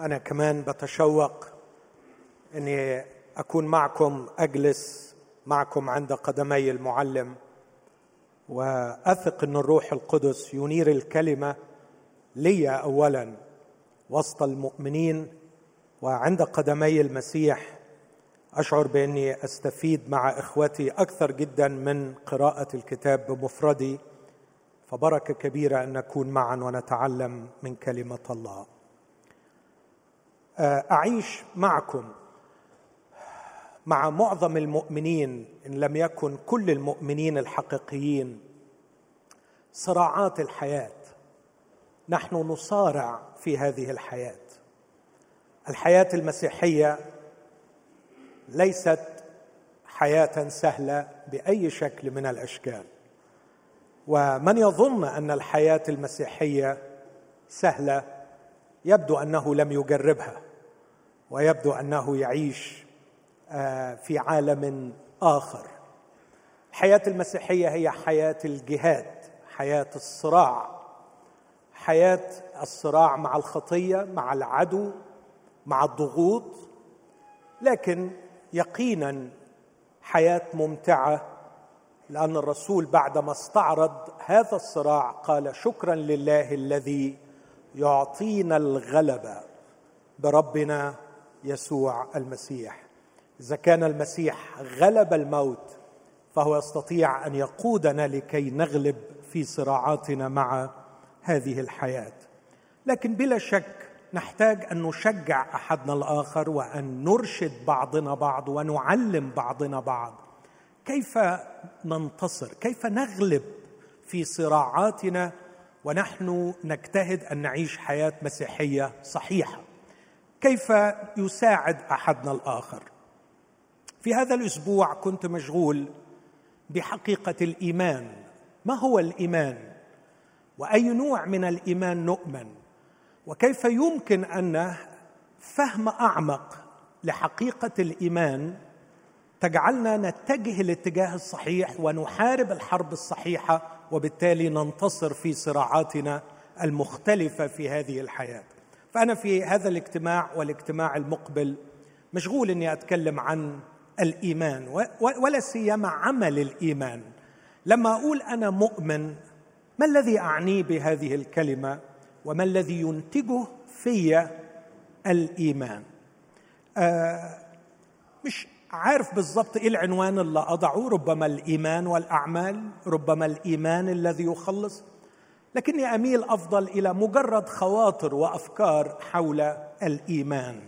أنا كمان بتشوق إني أكون معكم أجلس معكم عند قدمي المعلم وأثق إن الروح القدس ينير الكلمة لي اولا وسط المؤمنين وعند قدمي المسيح. أشعر بإني أستفيد مع إخوتي أكثر جدا من قراءة الكتاب بمفردي فبركة كبيرة أن نكون معا ونتعلم من كلمة الله. أعيش معكم مع معظم المؤمنين إن لم يكن كل المؤمنين الحقيقيين صراعات الحياة. نحن نصارع في هذه الحياة. الحياة المسيحية ليست حياة سهلة بأي شكل من الأشكال. ومن يظن أن الحياة المسيحية سهلة يبدو أنه لم يجربها ويبدو أنه يعيش آه، في عالم آخر. الحياة المسيحية هي حياة الجهاد حياة الصراع. حياة الصراع مع الخطية مع العدو مع الضغوط. لكن يقينا حياة ممتعة لأن الرسول بعدما استعرض هذا الصراع قال شكرا لله الذي يعطينا الغلبه بربنا يسوع المسيح. إذا كان المسيح غلب الموت فهو يستطيع أن يقودنا لكي نغلب في صراعاتنا مع هذه الحياة. لكن بلا شك نحتاج أن نشجع أحدنا الآخر وأن نرشد بعضنا بعض ونعلم بعضنا بعض. كيف ننتصر؟ كيف نغلب في صراعاتنا ونحن نجتهد أن نعيش حياة مسيحية صحيحة. كيف يساعد أحدنا الآخر؟ في هذا الأسبوع كنت مشغول بحقيقة الإيمان. ما هو الإيمان؟ وأي نوع من الإيمان نؤمن؟ وكيف يمكن أن فهم أعمق لحقيقة الإيمان؟ تجعلنا نتجه الاتجاه الصحيح ونحارب الحرب الصحيحة وبالتالي ننتصر في صراعاتنا المختلفة في هذه الحياة. فأنا في هذا الاجتماع والاجتماع المقبل مشغول إني أتكلم عن الإيمان ولا سيما عمل الإيمان. لما أقول أنا مؤمن ما الذي اعنيه بهذه الكلمة؟ وما الذي ينتجه في الإيمان؟ آه مش عارف بالضبط إيه العنوان اللي اضعه ربما الإيمان والأعمال ربما الإيمان الذي يخلص. لكني أميل أفضل إلى مجرد خواطر وأفكار حول الإيمان.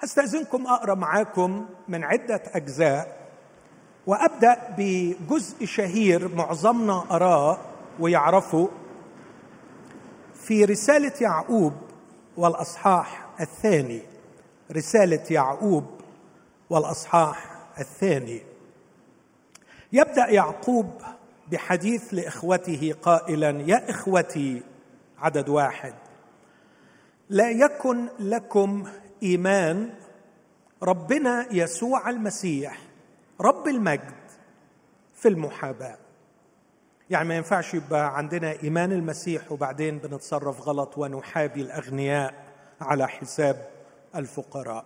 هستأذنكم أقرأ معاكم من عدة أجزاء وأبدأ بجزء شهير معظمنا أراه ويعرفه. في رسالة يعقوب والأصحاح الثاني رسالة يعقوب والأصحاح الثاني. يبدأ يعقوب بحديث لإخوته قائلا يا إخوتي عدد واحد لا يكن لكم إيمان ربنا يسوع المسيح رب المجد في المحاباة. يعني ما ينفعش يبقى عندنا إيمان المسيح وبعدين بنتصرف غلط ونحابي الأغنياء على حساب الفقراء.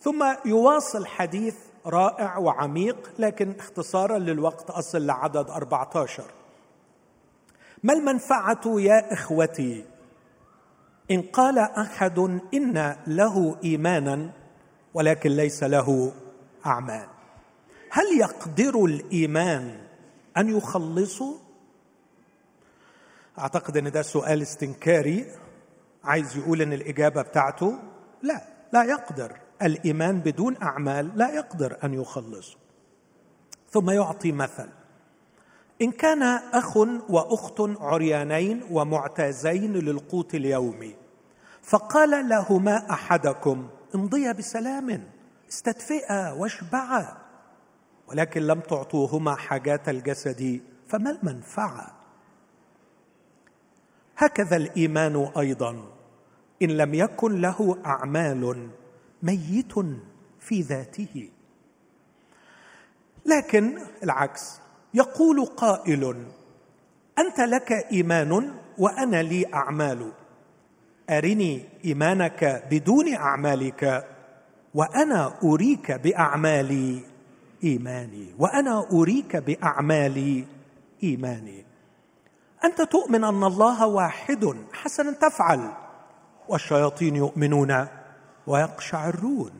ثم يواصل حديث رائع وعميق لكن اختصارا للوقت أصل لعدد 14 ما المنفعة يا إخوتي؟ إن قال أحد إن له إيمانا ولكن ليس له أعمال. هل يقدر الإيمان أن يخلصه؟ أعتقد أن ده سؤال استنكاري. عايز يقول أن الإجابة بتاعته لا لا يقدر. الإيمان بدون أعمال لا يقدر أن يخلصه. ثم يعطي مثل إن كان أخ وأخت عريانين ومعتازين للقوت اليومي فقال لهما أحدكم امضيا بسلام استدفئا واشبعا ولكن لم تعطوهما حاجات الجسد فما المنفعة؟ هكذا الإيمان أيضا إن لم يكن له أعمال ميت في ذاته. لكن العكس يقول قائل أنت لك إيمان وأنا لي أعمال. أرني إيمانك بدون أعمالك وأنا أريك باعمالي إيماني. وأنا أريك باعمالي إيماني. أنت تؤمن أن الله واحد حسنا تفعل والشياطين يؤمنون. ويقشعرون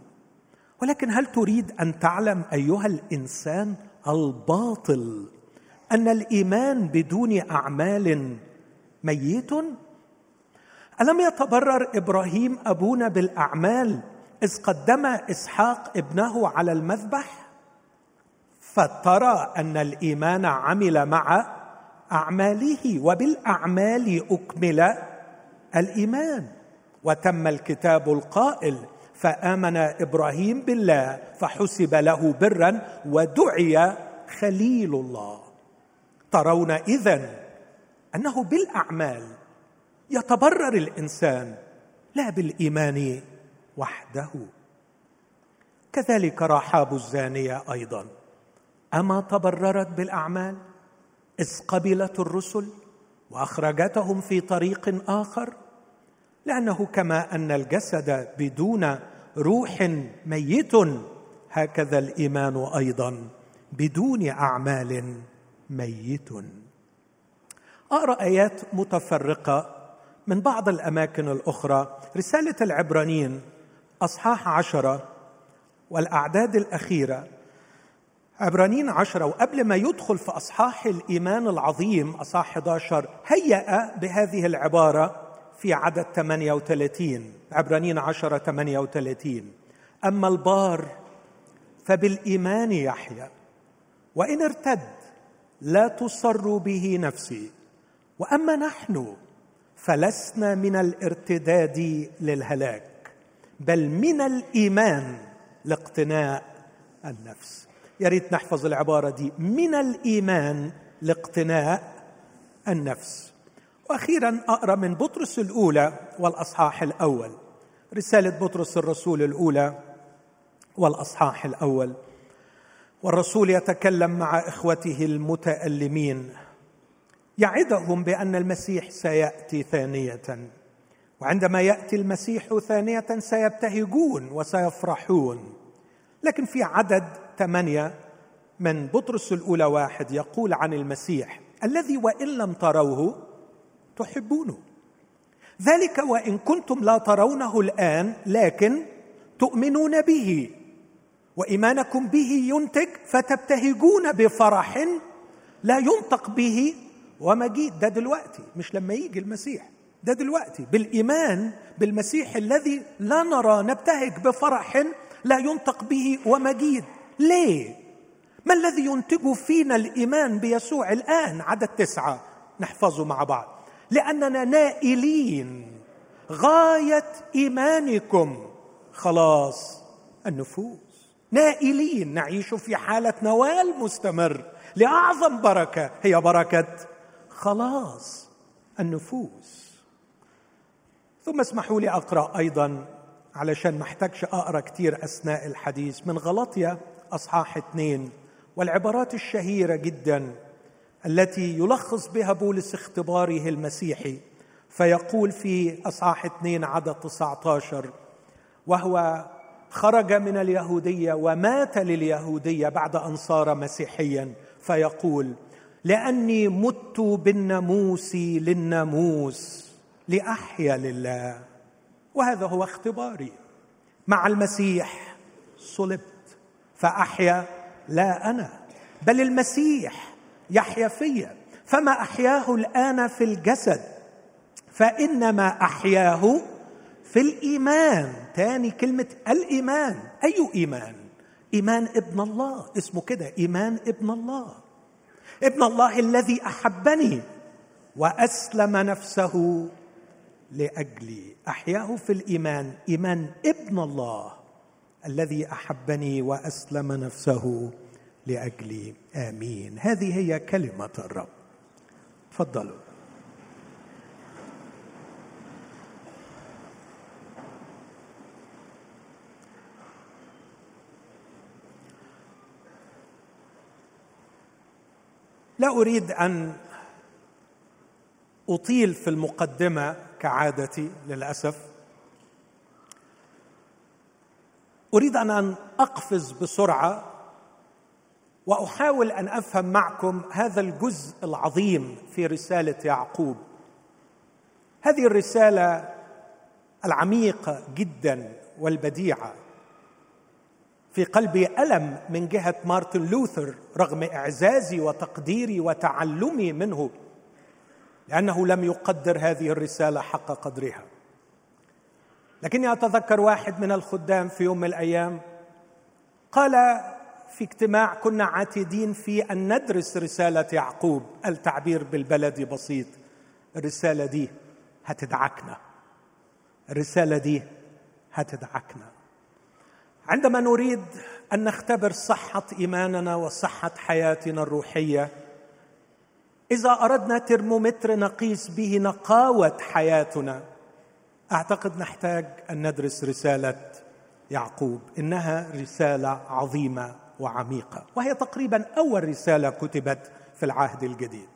ولكن هل تريد أن تعلم أيها الإنسان الباطل أن الإيمان بدون أعمال ميت؟ ألم يتبرر إبراهيم أبونا بالأعمال إذ قدم إسحاق ابنه على المذبح؟ فترى أن الإيمان عمل مع أعماله وبالأعمال أكمل الإيمان. وتم الكتاب القائل فآمن إبراهيم بالله فحسب له برا ودعي خليل الله. ترون إذن أنه بالأعمال يتبرر الإنسان لا بالإيمان وحده. كذلك رحاب الزانية أيضا. أما تبررت بالأعمال؟ إذ قبلت الرسل وأخرجتهم في طريق آخر؟ لأنه كما أن الجسد بدون روح ميت هكذا الإيمان أيضا بدون أعمال ميت. اقرا ايات متفرقة من بعض الأماكن الأخرى رسالة العبرانيين أصحاح عشرة والأعداد الأخيرة. عبرانيين عشرة وقبل ما يدخل في أصحاح الإيمان العظيم أصحاح 11 هيأ بهذه العبارة في عدد 38 عبرانيين عشرة 38 أما البار فبالإيمان يحيى وإن ارتد لا تصر به نفسي. وأما نحن فلسنا من الارتداد للهلاك. بل من الإيمان لاقتناء النفس. يا ريت نحفظ العبارة دي. من الإيمان لاقتناء النفس. وأخيرا أقرأ من بطرس الأولى والأصحاح الأول. رسالة بطرس الرسول الأولى والأصحاح الأول. والرسول يتكلم مع إخوته المتألمين. يعدهم بأن المسيح سيأتي ثانية. وعندما يأتي المسيح ثانية سيبتهجون وسيفرحون. لكن في عدد ثمانية من بطرس الأولى واحد يقول عن المسيح الذي وإن لم تروه تحبونه. ذلك وإن كنتم لا ترونه الآن لكن تؤمنون به. وإيمانكم به ينتج فتبتهجون بفرح لا ينطق به. ومجيد ده دلوقتي مش لما يجي المسيح ده دلوقتي. بالإيمان بالمسيح الذي لا نرى نبتهج بفرح لا ينطق به. ومجيد ليه؟ ما الذي ينتج فينا الإيمان بيسوع الآن؟ عدد تسعة نحفظه مع بعض. لأننا نائلين. غاية إيمانكم. خلاص النفوس. نائلين. نعيش في حالة نوال مستمر. لأعظم بركة. هي بركة. خلاص النفوس. ثم اسمحوا لي أقرأ أيضا علشان ما احتاجش أقرأ كثير أثناء الحديث من غلطيا أصحاح اثنين والعبارات الشهيرة جدا. التي يلخص بها بولس اختباره المسيحي فيقول في أصحاح اثنين عدد 19 وهو خرج من اليهودية ومات لليهودية بعد أن صار مسيحيا فيقول لأني مت بالناموس للناموس لأحيا لله وهذا هو اختباري. مع المسيح صلبت فأحيا لا أنا بل المسيح. يحيا فيا. فما أحياه الآن في الجسد فإنما أحياه في الإيمان. تاني كلمة الإيمان. أي إيمان؟ إيمان ابن الله. اسمه كده إيمان ابن الله. ابن الله الذي أحبني وأسلم نفسه لأجلي. أحياه في الإيمان. إيمان ابن الله الذي أحبني وأسلم نفسه لأجلي. آمين. هذه هي كلمة الرب. تفضلوا. لا أريد أن أطيل في المقدمة كعادتي للأسف. أريد أن اقفز بسرعة وأحاول أن أفهم معكم هذا الجزء العظيم في رسالة يعقوب. هذه الرسالة العميقة جدا والبديعة. في قلبي ألم من جهة مارتن لوثر رغم إعزازي وتقديري وتعلمي منه لأنه لم يقدر هذه الرسالة حق قدرها. لكني أتذكر واحد من الخدام في يوم من الأيام قال في اجتماع كنا عاتدين في أن ندرس رسالة يعقوب. التعبير بالبلدي بسيط. الرسالة دي هتدعكنا. الرسالة دي هتدعكنا. عندما نريد أن نختبر صحة إيماننا وصحة حياتنا الروحية إذا أردنا ترمومتر نقيس به نقاوة حياتنا أعتقد نحتاج أن ندرس رسالة يعقوب. إنها رسالة عظيمة. وعميقة. وهي تقريبا أول رسالة كتبت في العهد الجديد.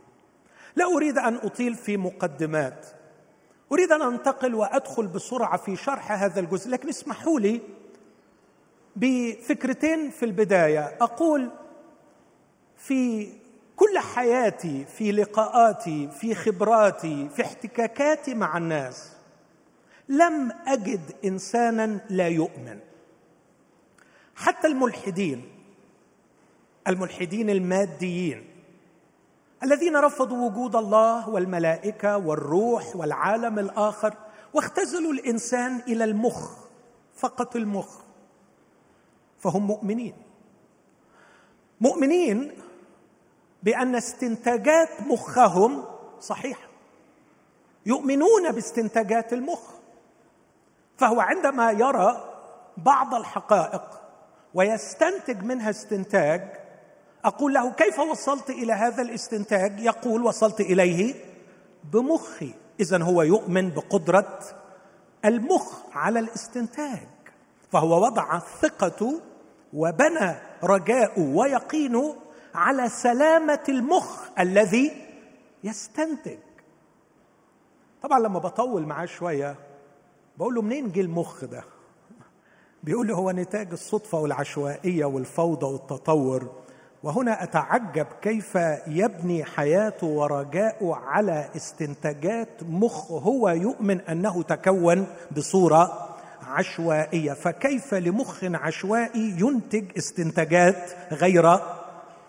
لا أريد أن أطيل في مقدمات. أريد أن أنتقل وأدخل بسرعة في شرح هذا الجزء لكن اسمحوا لي بفكرتين في البداية. أقول في كل حياتي في لقاءاتي في خبراتي في احتكاكاتي مع الناس لم أجد انسانا لا يؤمن. حتى الملحدين الملحدين الماديين الذين رفضوا وجود الله والملائكة والروح والعالم الآخر واختزلوا الإنسان إلى المخ فقط المخ. فهم مؤمنين. مؤمنين بأن استنتاجات مخهم صحيحه يؤمنون باستنتاجات المخ. فهو عندما يرى بعض الحقائق ويستنتج منها استنتاج أقول له كيف وصلت إلى هذا الاستنتاج؟ يقول وصلت إليه بمخي. اذا هو يؤمن بقدرة المخ على الاستنتاج. فهو وضع ثقته وبنى رجاءه ويقينه على سلامة المخ الذي يستنتج. طبعا لما بطول معاه شوية بقول له منين جه المخ ده؟ بيقول لي هو نتاج الصدفة والعشوائية والفوضى والتطور. وهنا أتعجب كيف يبني حياته ورجاؤه على استنتاجات مخ هو يؤمن أنه تكون بصورة عشوائية. فكيف لمخ عشوائي ينتج استنتاجات غير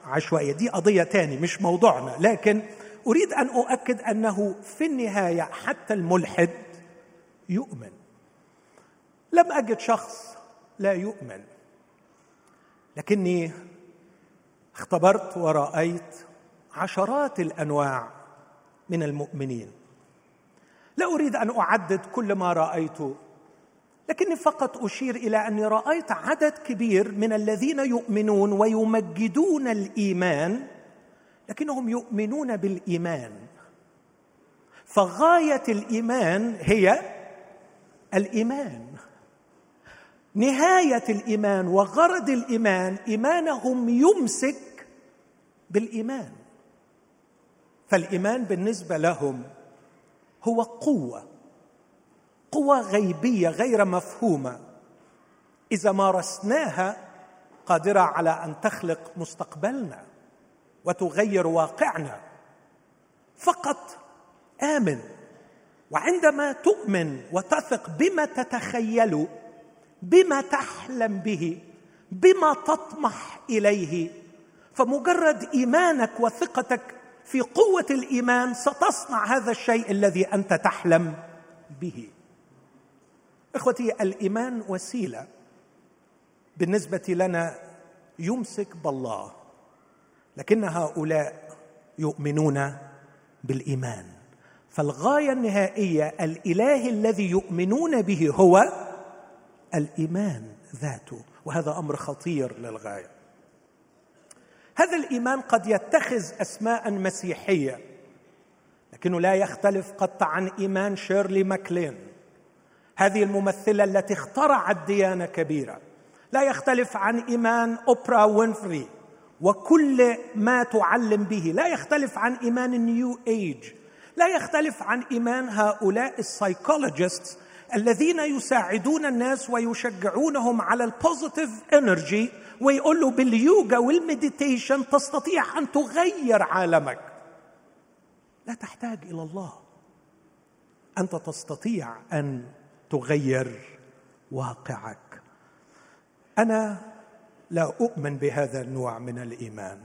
عشوائية؟ دي قضية تاني مش موضوعنا. لكن أريد أن أؤكد أنه في النهاية حتى الملحد يؤمن. لم أجد شخص لا يؤمن لكني اختبرت ورأيت عشرات الأنواع من المؤمنين. لا أريد أن أعدد كل ما رايته لكني فقط أشير إلى أني رأيت عدد كبير من الذين يؤمنون ويمجدون الإيمان لكنهم يؤمنون بالإيمان. فغاية الإيمان هي الإيمان. نهاية الإيمان وغرض الإيمان إيمانهم يمسك بالإيمان. فالإيمان بالنسبة لهم هو قوة قوى غيبية غير مفهومة. إذا مارسناها قادرة على أن تخلق مستقبلنا وتغير واقعنا. فقط آمن وعندما تؤمن وتثق بما تتخيل بما تحلم به بما تطمح إليه. فمجرد إيمانك وثقتك في قوة الإيمان ستصنع هذا الشيء الذي أنت تحلم به. إخوتي الإيمان وسيلة بالنسبة لنا يمسك بالله لكن هؤلاء يؤمنون بالإيمان. فالغاية النهائية الإله الذي يؤمنون به هو الإيمان ذاته وهذا أمر خطير للغاية. هذا الإيمان قد يتخذ أسماء مسيحية لكنه لا يختلف قط عن إيمان شيرلي ماكلين. هذه الممثلة التي اخترعت ديانه كبيرة. لا يختلف عن إيمان أوبرا وينفري وكل ما تعلم به. لا يختلف عن إيمان ال New Age. لا يختلف عن إيمان هؤلاء ال psychologists الذين يساعدون الناس ويشجعونهم على ال positive energy ويقول له باليوجا وال meditation تستطيع أن تغير عالمك. لا تحتاج إلى الله. أنت تستطيع أن تغير واقعك. أنا لا أؤمن بهذا النوع من الإيمان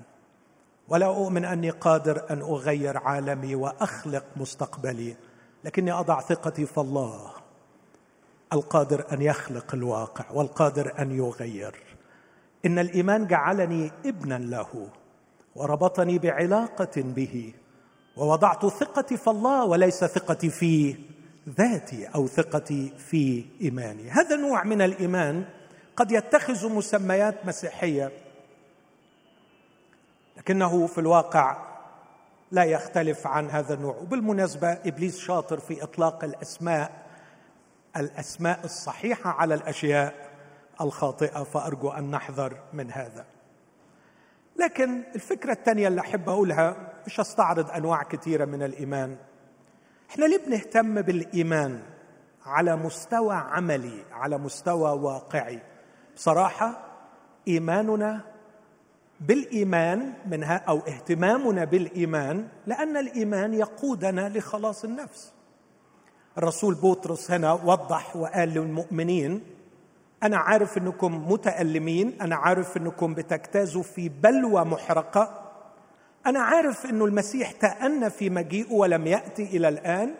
ولا أؤمن أني قادر أن أغير عالمي وأخلق مستقبلي لكني أضع ثقتي في الله. القادر أن يخلق الواقع والقادر أن يغير. إن الإيمان جعلني ابنا له وربطني بعلاقة به ووضعت ثقتي في الله وليس ثقتي في ذاتي أو ثقتي في إيماني. هذا نوع من الإيمان قد يتخذ مسميات مسيحية لكنه في الواقع لا يختلف عن هذا النوع. وبالمناسبة إبليس شاطر في إطلاق الأسماء الأسماء الصحيحة على الأشياء الخاطئة فأرجو أن نحذر من هذا. لكن الفكرة الثانية اللي أحب أقولها مش استعرض أنواع كثيرة من الإيمان. إحنا ليه بنهتم بالإيمان على مستوى عملي على مستوى واقعي؟ بصراحة إيماننا بالإيمان منها أو اهتمامنا بالإيمان لأن الإيمان يقودنا لخلاص النفس. الرسول بطرس هنا وضح وقال للمؤمنين أنا عارف إنكم متألمين أنا عارف إنكم بتجتازوا في بلوى محرقة أنا عارف إنه المسيح تأنى في مجيئه ولم يأتي إلى الآن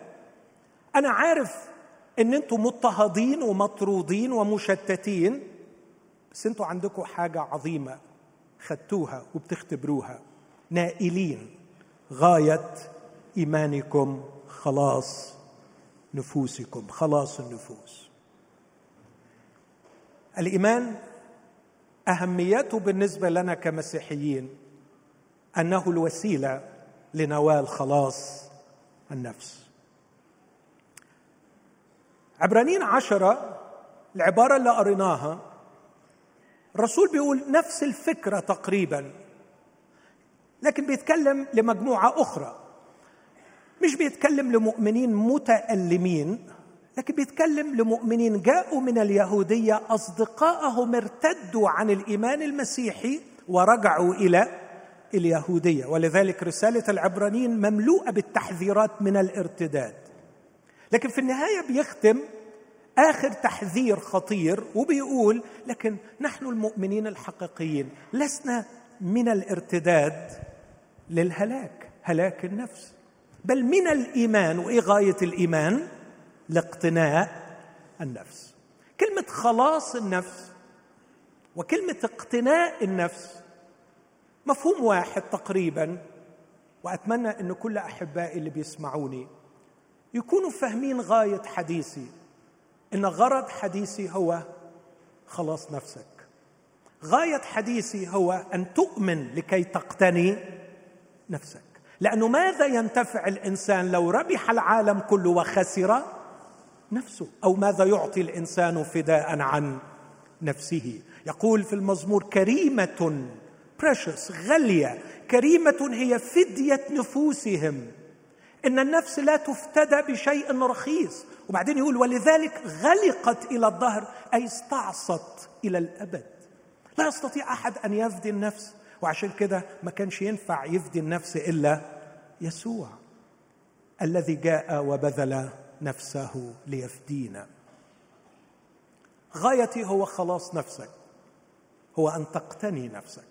أنا عارف إن أنتم مضطهدين ومطرودين ومشتتين بس أنتوا عندكم حاجة عظيمة خدتوها وبتختبروها نائلين غاية إيمانكم خلاص. نفوسكم خلاص النفوس. الإيمان أهميته بالنسبة لنا كمسيحيين أنه الوسيلة لنوال خلاص النفس. عبرانيين عشرة العبارة اللي قريناها الرسول بيقول نفس الفكرة تقريبا لكن بيتكلم لمجموعة أخرى. مش بيتكلم لمؤمنين متألمين لكن بيتكلم لمؤمنين جاءوا من اليهودية أصدقائهم ارتدوا عن الإيمان المسيحي ورجعوا إلى اليهودية. ولذلك رسالة العبرانيين مملوءة بالتحذيرات من الارتداد. لكن في النهاية بيختم آخر تحذير خطير وبيقول لكن نحن المؤمنين الحقيقيين لسنا من الارتداد للهلاك هلاك النفس. بل من الإيمان وإيه غاية الإيمان؟ لاقتناء النفس. كلمة خلاص النفس وكلمة اقتناء النفس مفهوم واحد تقريبا وأتمنى أن كل أحبائي اللي بيسمعوني يكونوا فاهمين غاية حديثي. إن غرض حديثي هو خلاص نفسك. غاية حديثي هو أن تؤمن لكي تقتني نفسك. لأنه ماذا ينتفع الإنسان لو ربح العالم كله وخسر نفسه؟ أو ماذا يعطي الإنسان فداء عن نفسه؟ يقول في المزمور كريمة بريشس غالية. كريمة هي فدية نفوسهم. إن النفس لا تفتدى بشيء رخيص. وبعدين يقول ولذلك غلقت إلى الظهر أي استعصت إلى الأبد. لا يستطيع أحد أن يفدي النفس. وعشان كده ما كانش ينفع يفدي النفس إلا يسوع الذي جاء وبذل نفسه ليفدينا. غايتي هو خلاص نفسك هو أن تقتني نفسك.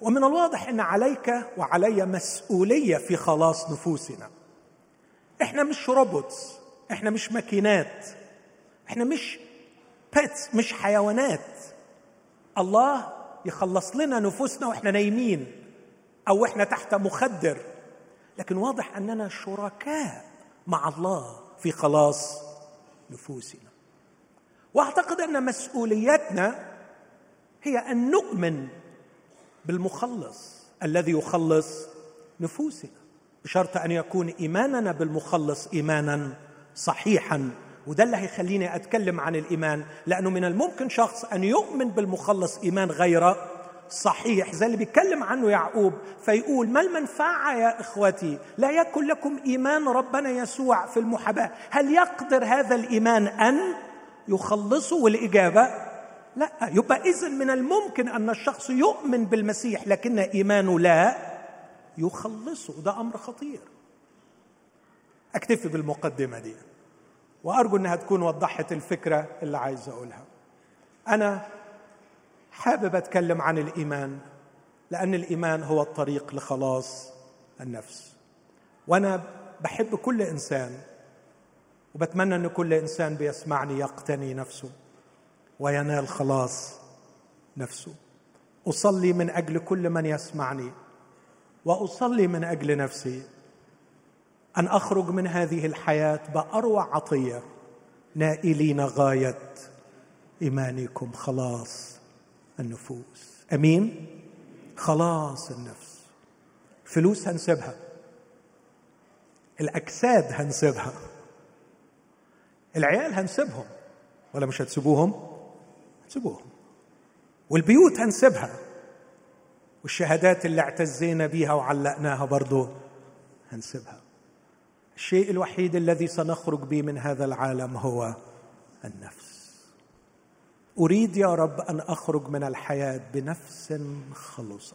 ومن الواضح إن عليك وعلي مسؤولية في خلاص نفوسنا. إحنا مش robots إحنا مش ماكينات إحنا مش pets مش حيوانات. الله يخلص لنا نفوسنا وإحنا نايمين أو إحنا تحت مخدر. لكن واضح أننا شركاء مع الله في خلاص نفوسنا. وأعتقد أن مسؤوليتنا هي أن نؤمن بالمخلص الذي يخلص نفوسنا. بشرط أن يكون إيماننا بالمخلص إيمانا صحيحا. وده اللي هيخليني أتكلم عن الإيمان لأنه من الممكن شخص أن يؤمن بالمخلص إيمان غير صحيح زي اللي بيتكلم عنه يعقوب فيقول ما المنفعة يا إخوتي؟ لا يكن لكم إيمان ربنا يسوع في المحاباة. هل يقدر هذا الإيمان أن يخلصه والإجابة؟ لا. يبقى إذن من الممكن أن الشخص يؤمن بالمسيح لكن إيمانه لا يخلصه. ده أمر خطير. أكتفي بالمقدمة دي. وأرجو أنها تكون وضحت الفكرة اللي عايز أقولها. أنا حابب أتكلم عن الإيمان لأن الإيمان هو الطريق لخلاص النفس. وأنا بحب كل إنسان وبتمنى إن كل إنسان بيسمعني يقتني نفسه وينال خلاص نفسه. أصلي من أجل كل من يسمعني وأصلي من أجل نفسي. أن أخرج من هذه الحياة بأروع عطية. نائلين غاية إيمانكم خلاص النفوس. أمين؟ خلاص النفس. فلوس هنسيبها. الأجساد هنسيبها. العيال هنسيبهم. ولا مش هتسيبوهم؟ هتسيبوهم. والبيوت هنسيبها. والشهادات اللي اعتزينا بيها وعلقناها برضو هنسيبها. الشيء الوحيد الذي سنخرج به من هذا العالم هو النفس. أريد يا رب أن أخرج من الحياة بنفس خلصت.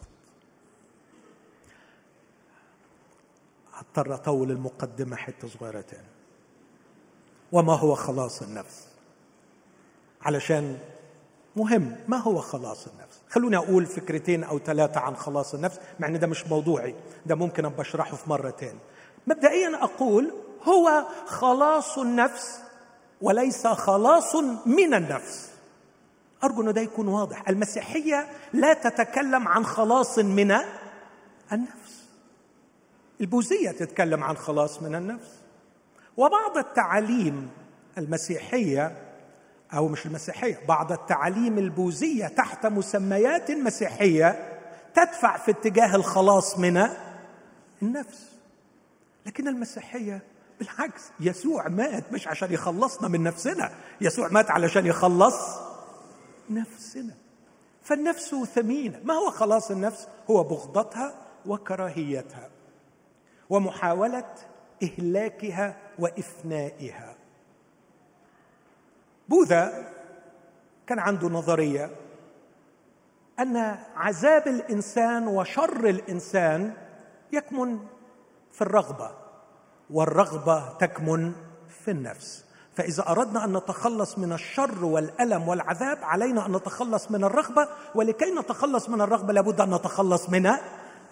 أضطر اطول المقدمة حتة صغيره تاني وما هو خلاص النفس؟ علشان مهم ما هو خلاص النفس؟ خلوني أقول فكرتين أو ثلاثة عن خلاص النفس مع إن ده مش موضوعي ده ممكن ابقى اشرحه في مره تاني مبدئيا أقول هو خلاص النفس وليس خلاص من النفس. أرجو ان ده يكون واضح. المسيحية لا تتكلم عن خلاص من النفس. البوذية تتكلم عن خلاص من النفس. وبعض التعاليم المسيحية أو مش المسيحية بعض التعاليم البوذية تحت مسميات مسيحية تدفع في اتجاه الخلاص من النفس. لكن المسيحية بالعكس يسوع مات مش عشان يخلصنا من نفسنا يسوع مات علشان يخلص نفسنا. فالنفس ثمينة. ما هو خلاص النفس؟ هو بغضتها وكراهيتها ومحاولة إهلاكها وإفنائها. بوذا كان عنده نظرية أن عذاب الإنسان وشر الإنسان يكمن في الرغبة والرغبة تكمن في النفس. فإذا أردنا أن نتخلص من الشر والألم والعذاب علينا أن نتخلص من الرغبة ولكي نتخلص من الرغبة لابد أن نتخلص من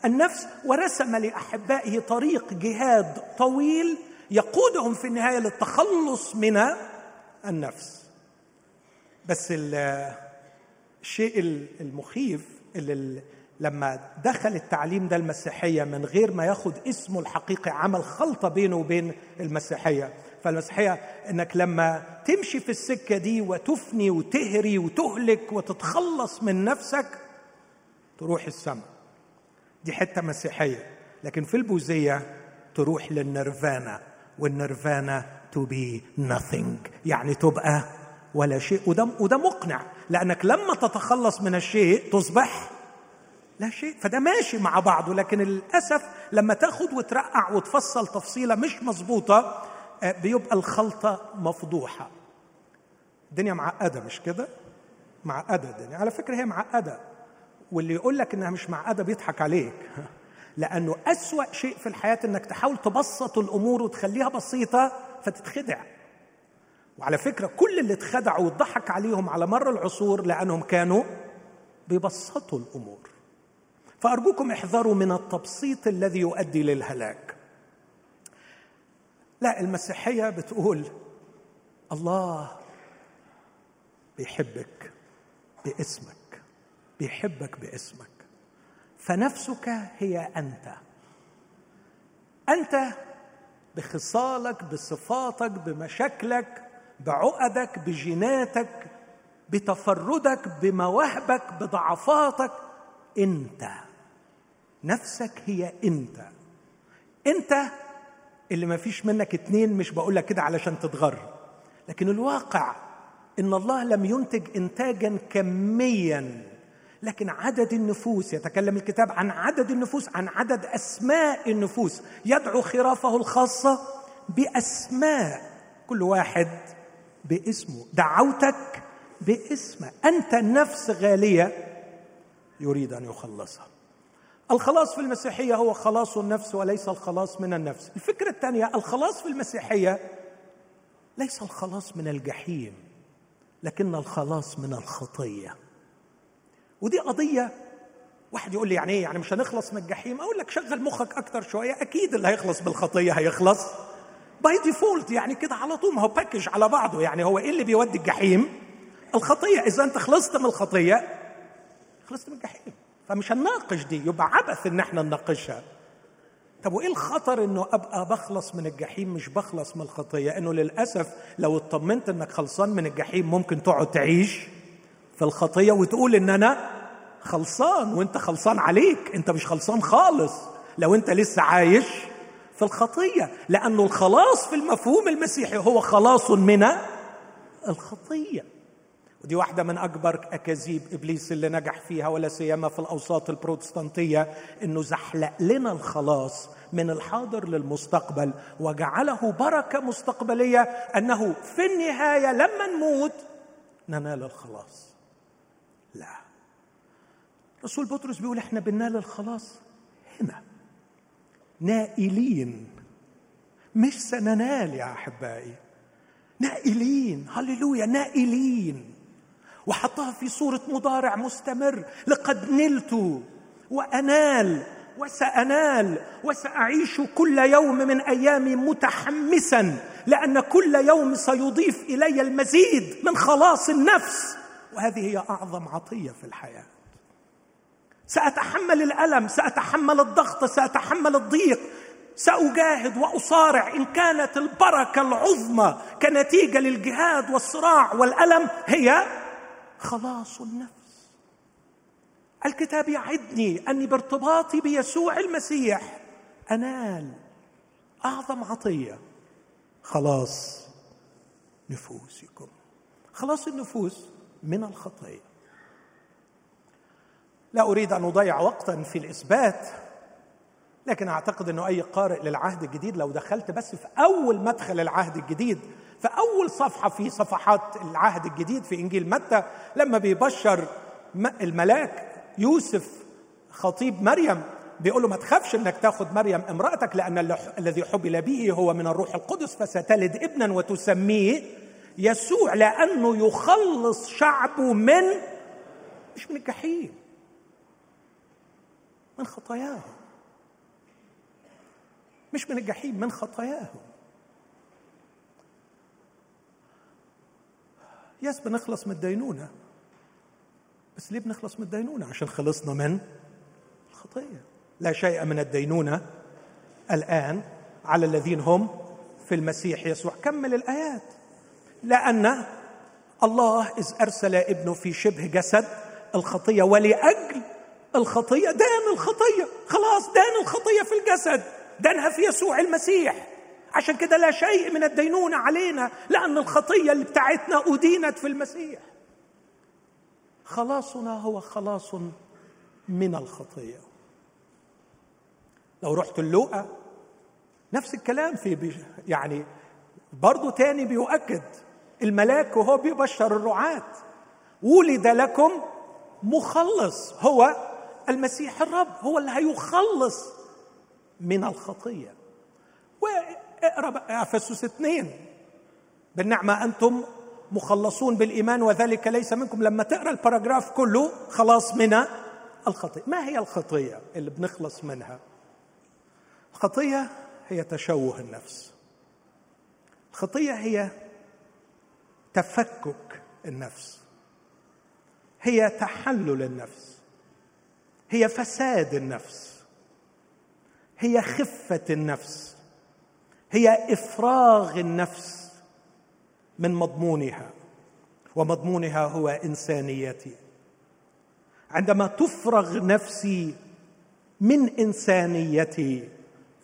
النفس. ورسم لأحبائه طريق جهاد طويل يقودهم في النهاية للتخلص من النفس. بس الشيء المخيف اللي لما دخل التعليم ده المسيحية من غير ما ياخد اسمه الحقيقي عمل خلطة بينه وبين المسيحية. فالمسيحية إنك لما تمشي في السكة دي وتفني وتهري وتهلك وتتخلص من نفسك تروح السماء. دي حتة مسيحية. لكن في البوذية تروح للنيرفانا والنيرفانا تو بي nothing. يعني تبقى ولا شيء. وده وده مقنع. لأنك لما تتخلص من الشيء تصبح لا شيء. فده ماشي مع بعضه لكن للأسف لما تاخد وترقع وتفصل تفصيلة مش مظبوطة آه، بيبقى الخلطة مفضوحة. الدنيا معقدة مش كده؟ معقدة الدنيا. على فكرة هي معقدة واللي يقول لك إنها مش معقدة بيضحك عليك. لأنه أسوأ شيء في الحياة إنك تحاول تبسط الأمور وتخليها بسيطة فتتخدع. وعلى فكرة كل اللي اتخدعوا واتضحك عليهم على مر العصور لأنهم كانوا بيبسطوا الأمور. فأرجوكم احذروا من التبسيط الذي يؤدي للهلاك. لا المسيحية بتقول الله بيحبك باسمك بيحبك باسمك. فنفسك هي أنت. أنت بخصالك بصفاتك بمشاكلك بعقدك بجيناتك بتفردك بمواهبك بضعفاتك أنت. نفسك هي انت انت اللي ما فيش منك اتنين مش بقول لك كده علشان تتغر. لكن الواقع إن الله لم ينتج انتاجا كميا. لكن عدد النفوس يتكلم الكتاب عن عدد النفوس عن عدد أسماء النفوس. يدعو خرافه الخاصة بأسماء. كل واحد باسمه. دعوتك باسمه. أنت النفس غالية يريد أن يخلصها. الخلاص في المسيحية هو خلاص النفس وليس الخلاص من النفس. الفكرة الثانية الخلاص في المسيحية ليس الخلاص من الجحيم لكن الخلاص من الخطية. ودي قضية واحد يقول لي يعني إيه؟ يعني مش هنخلص من الجحيم؟ أقول لك شغل مخك أكتر شوية أكيد اللي هيخلص بالخطية هيخلص. by default يعني كده على طول ما هو package على بعضه. يعني هو إيه اللي بيودي الجحيم؟ الخطية. إذا أنت خلصت من الخطية خلصت من الجحيم. فمش هنناقش دي يبقى عبث إن إحنا نناقشها. طب وإيه الخطر إنه أبقى بخلص من الجحيم مش بخلص من الخطيه إنه للأسف لو اطمنت إنك خلصان من الجحيم ممكن تقعد تعيش في الخطيه وتقول إن أنا خلصان وأنت خلصان عليك أنت مش خلصان خالص. لو أنت لسه عايش في الخطيه لأنه الخلاص في المفهوم المسيحي هو خلاص من الخطيه ودي واحدة من أكبر أكاذيب إبليس اللي نجح فيها ولا سيما في الأوساط البروتستانتية إنه زحلق لنا الخلاص من الحاضر للمستقبل وجعله بركة مستقبلية أنه في النهاية لما نموت ننال الخلاص. لا. رسول بطرس بيقول إحنا بننال الخلاص هنا نائلين. مش سننال يا أحبائي. نائلين. هللويا. نائلين. وحطها في صورة مضارع مستمر. لقد نلت وأنال وسأنال وسأعيش كل يوم من أيامي متحمسا لأن كل يوم سيضيف إلي المزيد من خلاص النفس. وهذه هي أعظم عطية في الحياة. سأتحمل الألم سأتحمل الضغط سأتحمل الضيق. سأجاهد وأصارع إن كانت البركة العظمى كنتيجة للجهاد والصراع والألم هي خلاص النفس. الكتاب يعدني أني بارتباطي بيسوع المسيح. أنال. أعظم عطية. خلاص نفوسكم. خلاص النفوس من الخطيه لا أريد أن أضيع وقتا في الإثبات لكن أعتقد إنه أي قارئ للعهد الجديد لو دخلت بس في أول مدخل العهد الجديد في اول صفحة في صفحات العهد الجديد في إنجيل متى لما بيبشر الملاك يوسف خطيب مريم بيقول له ما تخافش إنك تاخذ مريم امرأتك لأن الذي حبل به هو من الروح القدس فستلد ابنا وتسميه يسوع لأنه يخلص شعبه من مش من الجحيم من خطاياهم مش من الجحيم من خطاياهم يس بنخلص من الدينونة. بس ليه بنخلص من الدينونة؟ عشان خلصنا من الخطية. لا شيء من الدينونة الآن على الذين هم في المسيح يسوع. كمل الآيات. لأن الله إذ أرسل ابنه في شبه جسد الخطية ولأجل الخطية دان الخطية. خلاص دان الخطية في الجسد. دانها في يسوع المسيح. عشان كده لا شيء من الدينونة علينا لأن الخطية اللي بتاعتنا أدينت في المسيح. خلاصنا هو خلاص من الخطية. لو رحت اللوقا نفس الكلام في يعني برضه تاني بيؤكد الملاك وهو بيبشر الرعاة. ولد لكم مخلص هو المسيح الرب هو اللي هيخلص من الخطية. اقرأ بقى إفسس اثنين. بالنعمة أنتم مخلصون بالإيمان وذلك ليس منكم. لما تقرأ الباراجراف كله خلاص من الخطيه ما هي الخطيه اللي بنخلص منها؟ الخطيه هي تشوه النفس. الخطيه هي تفكك النفس. هي تحلل النفس. هي فساد النفس. هي خفة النفس. هي إفراغ النفس من مضمونها ومضمونها هو إنسانيتي. عندما تفرغ نفسي من إنسانيتي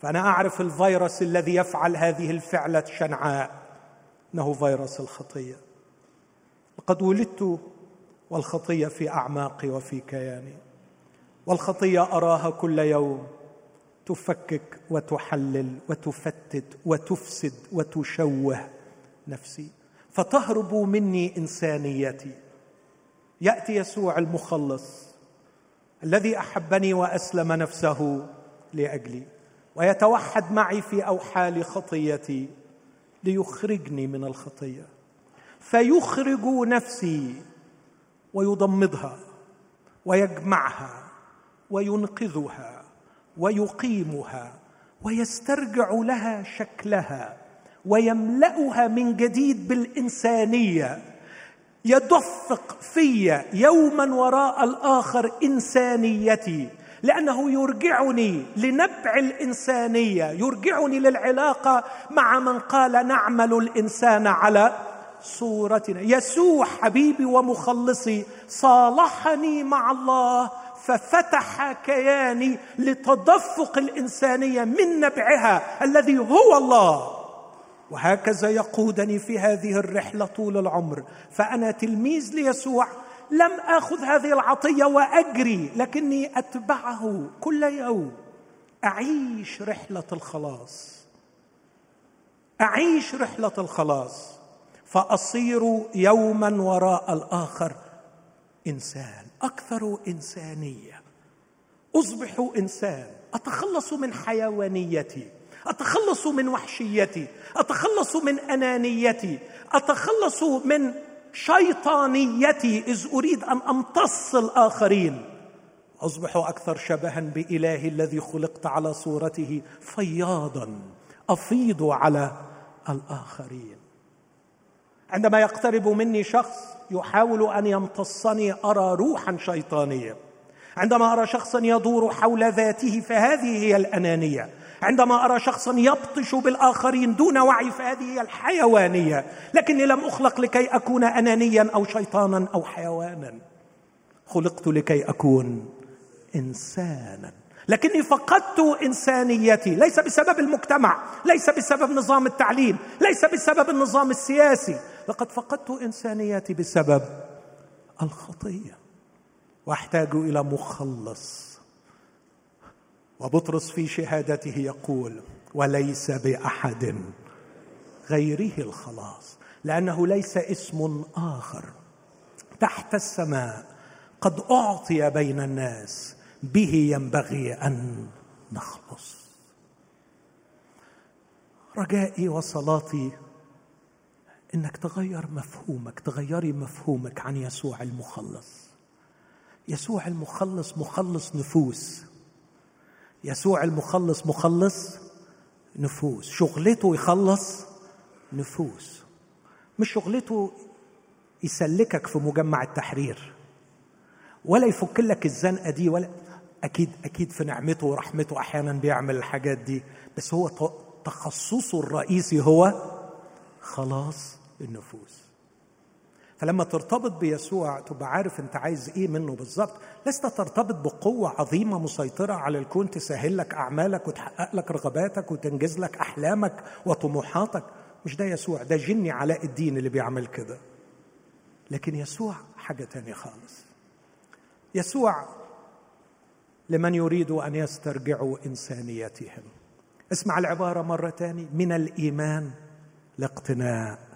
فأنا أعرف الفيروس الذي يفعل هذه الفعلة الشنعاء إنه فيروس الخطية. لقد ولدت والخطية في أعماقي وفي كياني والخطية أراها كل يوم. تفكك وتحلل وتفتت وتفسد وتشوه نفسي. فتهرب مني إنسانيتي. يأتي يسوع المخلص الذي أحبني وأسلم نفسه لأجلي ويتوحد معي في أوحال خطيتي ليخرجني من الخطية. فيخرج نفسي ويضمدها ويجمعها وينقذها. ويقيمها ويسترجع لها شكلها ويملأها من جديد بالإنسانية. يدفق في يوما وراء الآخر إنسانيتي لأنه يرجعني لنبع الإنسانية يرجعني للعلاقة مع من قال نعمل الإنسان على صورتنا. يسوع حبيبي ومخلصي صالحني مع الله ففتح كياني لتدفق الإنسانية من نبعها الذي هو الله. وهكذا يقودني في هذه الرحلة طول العمر. فأنا تلميذ ليسوع لم آخذ هذه العطية وأجري لكني أتبعه كل يوم. أعيش رحلة الخلاص. أعيش رحلة الخلاص. فأصير يوما وراء الآخر إنسان أكثر إنسانية. أصبح إنسان. أتخلص من حيوانيتي. أتخلص من وحشيتي. أتخلص من أنانيتي. أتخلص من شيطانيتي. إذ أريد أن أمتص الآخرين. أصبح أكثر شبها باله الذي خلقت على صورته فياضا. أفيض على الآخرين. عندما يقترب مني شخص يحاول أن يمتصني أرى روحا شيطانية. عندما أرى شخصا يدور حول ذاته فهذه هي الأنانية. عندما أرى شخصا يبطش بالآخرين دون وعي فهذه هي الحيوانية. لكني لم أخلق لكي أكون انانيا أو شيطانا أو حيوانا. خلقت لكي أكون انسانا. لكني فقدت إنسانيتي. ليس بسبب المجتمع ليس بسبب نظام التعليم ليس بسبب النظام السياسي. لقد فقدت انسانيتي بسبب الخطية. وأحتاج إلى مخلص. وبطرس في شهادته يقول وليس بأحد غيره الخلاص لأنه ليس اسم آخر. تحت السماء قد أعطي بين الناس به ينبغي أن نخلص. رجائي وصلاتي إنك تغير مفهومك تغيري مفهومك عن يسوع المخلص. يسوع المخلص مخلص نفوس. يسوع المخلص مخلص نفوس. شغلته يخلص نفوس. مش شغلته يسلكك في مجمع التحرير ولا يفك لك الزنقة دي ولا أكيد أكيد في نعمته ورحمته أحيانا بيعمل الحاجات دي بس هو تخصصه الرئيسي هو خلاص. النفوس. فلما ترتبط بيسوع تبقى عارف انت عايز إيه منه بالظبط. لست ترتبط بقوة عظيمة مسيطرة على الكون تسهل لك أعمالك وتحقق لك رغباتك وتنجز لك أحلامك وطموحاتك. مش ده يسوع ده جني علاء الدين اللي بيعمل كده. لكن يسوع حاجة تانية خالص. يسوع لمن يريد أن يسترجعوا إنسانيتهم. اسمع العبارة مرة تاني. من الإيمان لاقتناء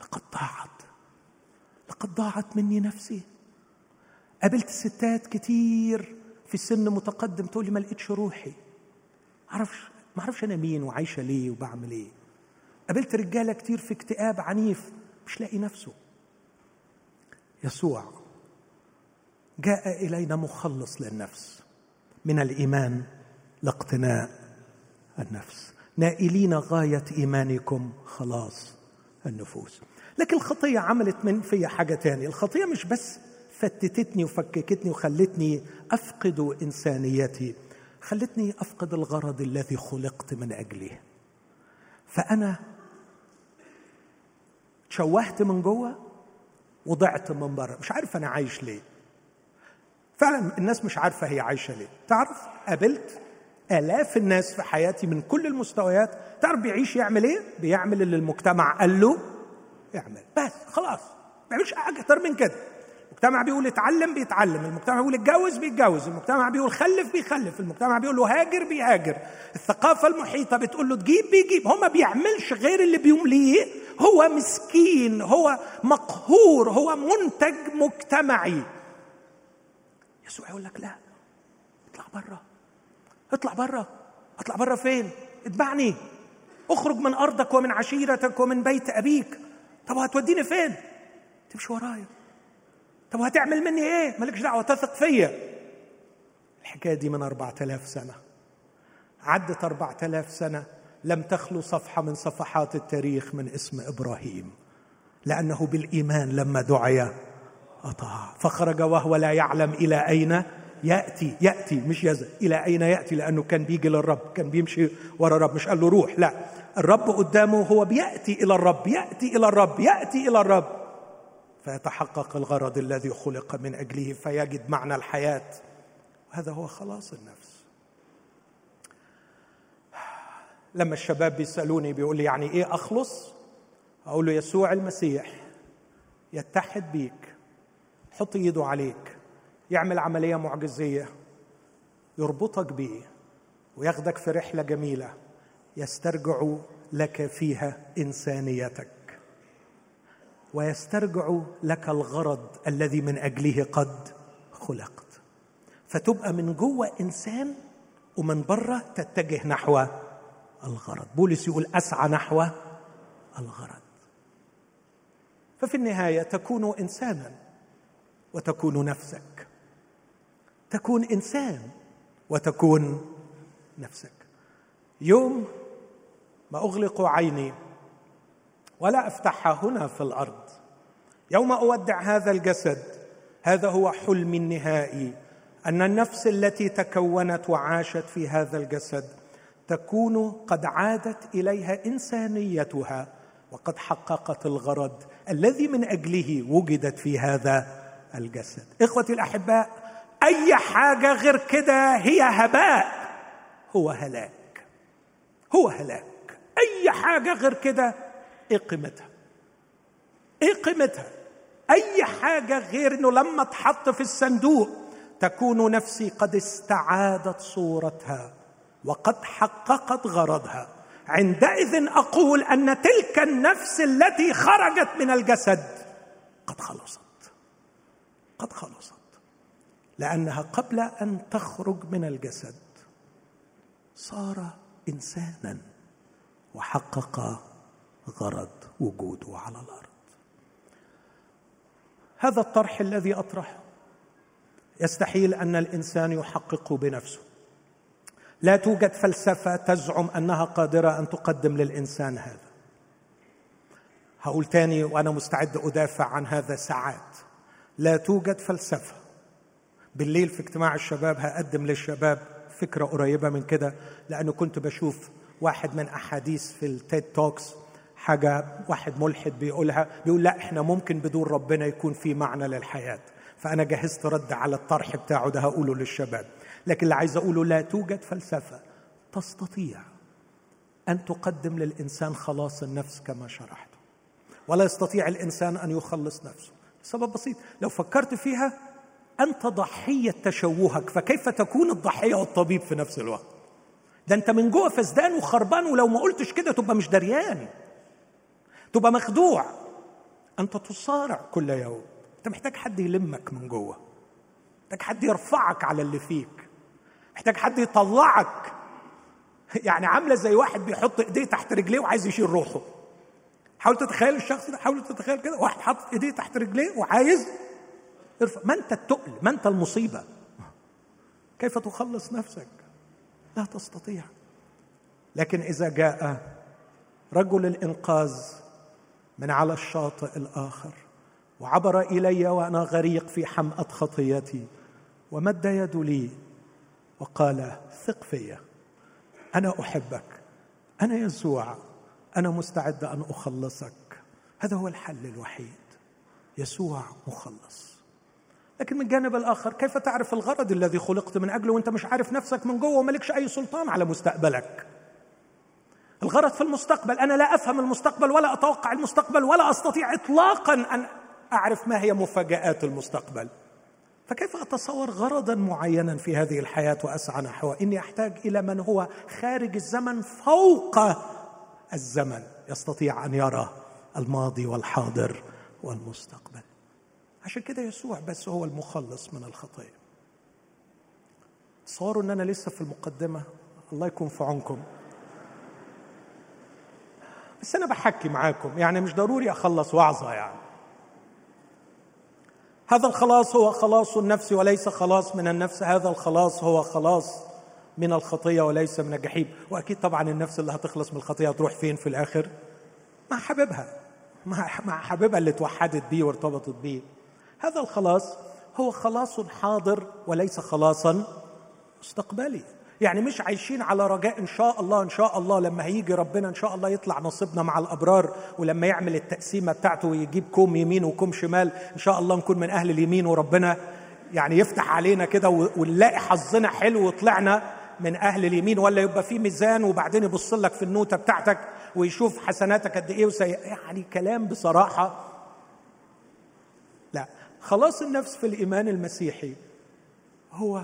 لقد ضاعت. لقد ضاعت مني نفسي. قابلت ستات كتير في السن متقدم تقول لي ما لقيتش روحي. معرفش ما أعرفش أنا مين وعايشة ليه وبعمل إيه. قابلت رجالة كتير في اكتئاب عنيف مش لاقي نفسه. يسوع جاء إلينا مخلص للنفس. من الإيمان لاقتناء النفس. نائلين غاية إيمانكم خلاص النفوس. لكن الخطية عملت من في حاجة تانية. الخطية مش بس فتتتني وفككتني وخلتني أفقد إنسانيتي خلتني أفقد الغرض الذي خلقت من أجله فأنا تشوهت من جوه وضعت من بره مش عارف أنا عايش ليه. فعلا الناس مش عارفة هي عايشة ليه. تعرف قابلت آلاف الناس في حياتي من كل المستويات. تعرف بيعيش يعمل إيه؟ بيعمل اللي المجتمع قال له اعمل بس خلاص. ما يعملش حاجة أكتر من كده. المجتمع بيقول اتعلم بيتعلم. المجتمع بيقول اتجوز بيتجوز. المجتمع بيقول خلف بيخلف. المجتمع بيقول له هاجر بيهاجر. الثقافة المحيطة بتقول له تجيب بيجيب. هو ما بيعملش غير اللي بيمليه هو مسكين هو مقهور هو منتج مجتمعي. يسوع يقول لك لا. اطلع بره اطلع بره اطلع بره فين؟ اتبعني. اخرج من أرضك ومن عشيرتك ومن بيت أبيك. طب هتوديني فين؟ تمشي ورايا. طب هتعمل مني إيه؟ مالكش دعوة تثق فيا. الحكاية دي من أربعة آلاف سنة. عدت أربعة آلاف سنة لم تخلو صفحة من صفحات التاريخ من اسم إبراهيم لأنه بالإيمان لما دعي أطاع. فخرج وهو لا يعلم إلى أين يأتي يأتي مش يزل إلى أين يأتي؟ لأنه كان بيجي للرب كان بيمشي ورا الرب مش قال له روح لا. الرب قدامه هو بيأتي إلى الرب يأتي إلى الرب يأتي إلى الرب. فيتحقق الغرض الذي خلق من أجله فيجد معنى الحياة. وهذا هو خلاص النفس. لما الشباب بيسألوني بيقول لي يعني إيه أخلص؟ أقول له يسوع المسيح يتحد بيك يحط ايده عليك. يعمل عملية معجزية يربطك بيه وياخدك في رحلة جميلة يسترجع لك فيها إنسانيتك. ويسترجع لك الغرض الذي من أجله قد خلقت. فتبقى من جوه إنسان ومن بره تتجه نحو الغرض. بولس يقول أسعى نحو الغرض. ففي النهاية تكون إنسانا وتكون نفسك. تكون إنسان وتكون نفسك. يوم ما أغلق عيني ولا افتحها هنا في الأرض يوم أودع هذا الجسد هذا هو حلمي النهائي. أن النفس التي تكونت وعاشت في هذا الجسد تكون قد عادت إليها إنسانيتها وقد حققت الغرض الذي من أجله وجدت في هذا الجسد. إخوتي الأحباء أي حاجة غير كده هي هباء. هو هلاك. هو هلاك. أي حاجة غير كده إيه قيمتها؟ إيه قيمتها؟ أي حاجة غير إنه لما تحط في الصندوق تكون نفسي قد استعادت صورتها وقد حققت غرضها. عندئذ أقول أن تلك النفس التي خرجت من الجسد قد خلصت. قد خلصت. لأنها قبل أن تخرج من الجسد. صار إنسانا وحقق غرض وجوده على الأرض. هذا الطرح الذي أطرحه يستحيل أن الإنسان يحققه بنفسه. لا توجد فلسفة تزعم أنها قادرة أن تقدم للإنسان هذا. هقول تاني وأنا مستعد أدافع عن هذا ساعات. لا توجد فلسفة بالليل في اجتماع الشباب هقدم للشباب فكرة قريبة من كده لأنه كنت بشوف واحد من أحاديث في التيد توكس حاجة واحد ملحد بيقولها بيقول لا إحنا ممكن بدون ربنا يكون في معنى للحياة. فأنا جهزت رد على الطرح بتاعه ده هقوله للشباب. لكن اللي عايز أقوله لا توجد فلسفة تستطيع أن تقدم للإنسان خلاص النفس كما شرحت ولا يستطيع الإنسان أن يخلص نفسه. سبب بسيط لو فكرت فيها انت ضحيه تشوهك فكيف تكون الضحية والطبيب في نفس الوقت؟ ده أنت من جوه فسدان وخربان ولو ما قلتش كده تبقى مش دريان تبقى مخدوع. أنت تصارع كل يوم. أنت محتاج حد يلمك من جوه. محتاج حد يرفعك على اللي فيك. محتاج حد يطلعك. يعني عاملة زي واحد بيحط إيديه تحت رجليه وعايز يشيل روحه. حاول تتخيل الشخص ده حاول تتخيل كده. واحد حاطط إيديه تحت رجليه وعايز ارفع. ما انت التقل ما انت المصيبة. كيف تخلص نفسك؟ لا تستطيع. لكن إذا جاء رجل الإنقاذ من على الشاطئ الآخر وعبر إلي وأنا غريق في حمأة خطيتي ومد يد لي وقال ثق في أنا أحبك. أنا يسوع. أنا مستعد أن أخلصك. هذا هو الحل الوحيد. يسوع مخلص. لكن من الجانب الآخر كيف تعرف الغرض الذي خلقت من اجله وأنت مش عارف نفسك من جوه وملكش أي سلطان على مستقبلك؟ الغرض في المستقبل أنا لا أفهم المستقبل ولا أتوقع المستقبل ولا أستطيع اطلاقا أن أعرف ما هي مفاجآت المستقبل. فكيف أتصور غرضا معينا في هذه الحياة وأسعى نحوه إني أحتاج إلى من هو خارج الزمن فوق الزمن يستطيع أن يرى الماضي والحاضر والمستقبل. عشان كده يسوع بس هو المخلص من الخطيه تصوروا إن أنا لسه في المقدمة. الله يكون في عونكم. بس أنا بحكي معاكم. يعني مش ضروري أخلص وعظه يعني. هذا الخلاص هو خلاص النفس وليس خلاص من النفس. هذا الخلاص هو خلاص من الخطية وليس من الجحيم. وأكيد طبعا النفس اللي هتخلص من الخطية هتروح فين في الآخر؟ مع حبيبها. مع حبيبها اللي توحدت بيه وارتبطت بيه. هذا الخلاص هو خلاص حاضر وليس خلاصا مستقبلي. يعني مش عايشين على رجاء إن شاء الله إن شاء الله لما هيجي ربنا إن شاء الله يطلع نصيبنا مع الأبرار ولما يعمل التقسيمة بتاعته ويجيب كوم يمين وكوم شمال إن شاء الله نكون من أهل اليمين وربنا يعني يفتح علينا كده ونلاقي حظنا حلو وطلعنا من أهل اليمين ولا يبقى في ميزان وبعدين يبص لك في النوتة بتاعتك ويشوف حسناتك قد إيه وسي... يعني كلام بصراحة خلاص النفس في الإيمان المسيحي هو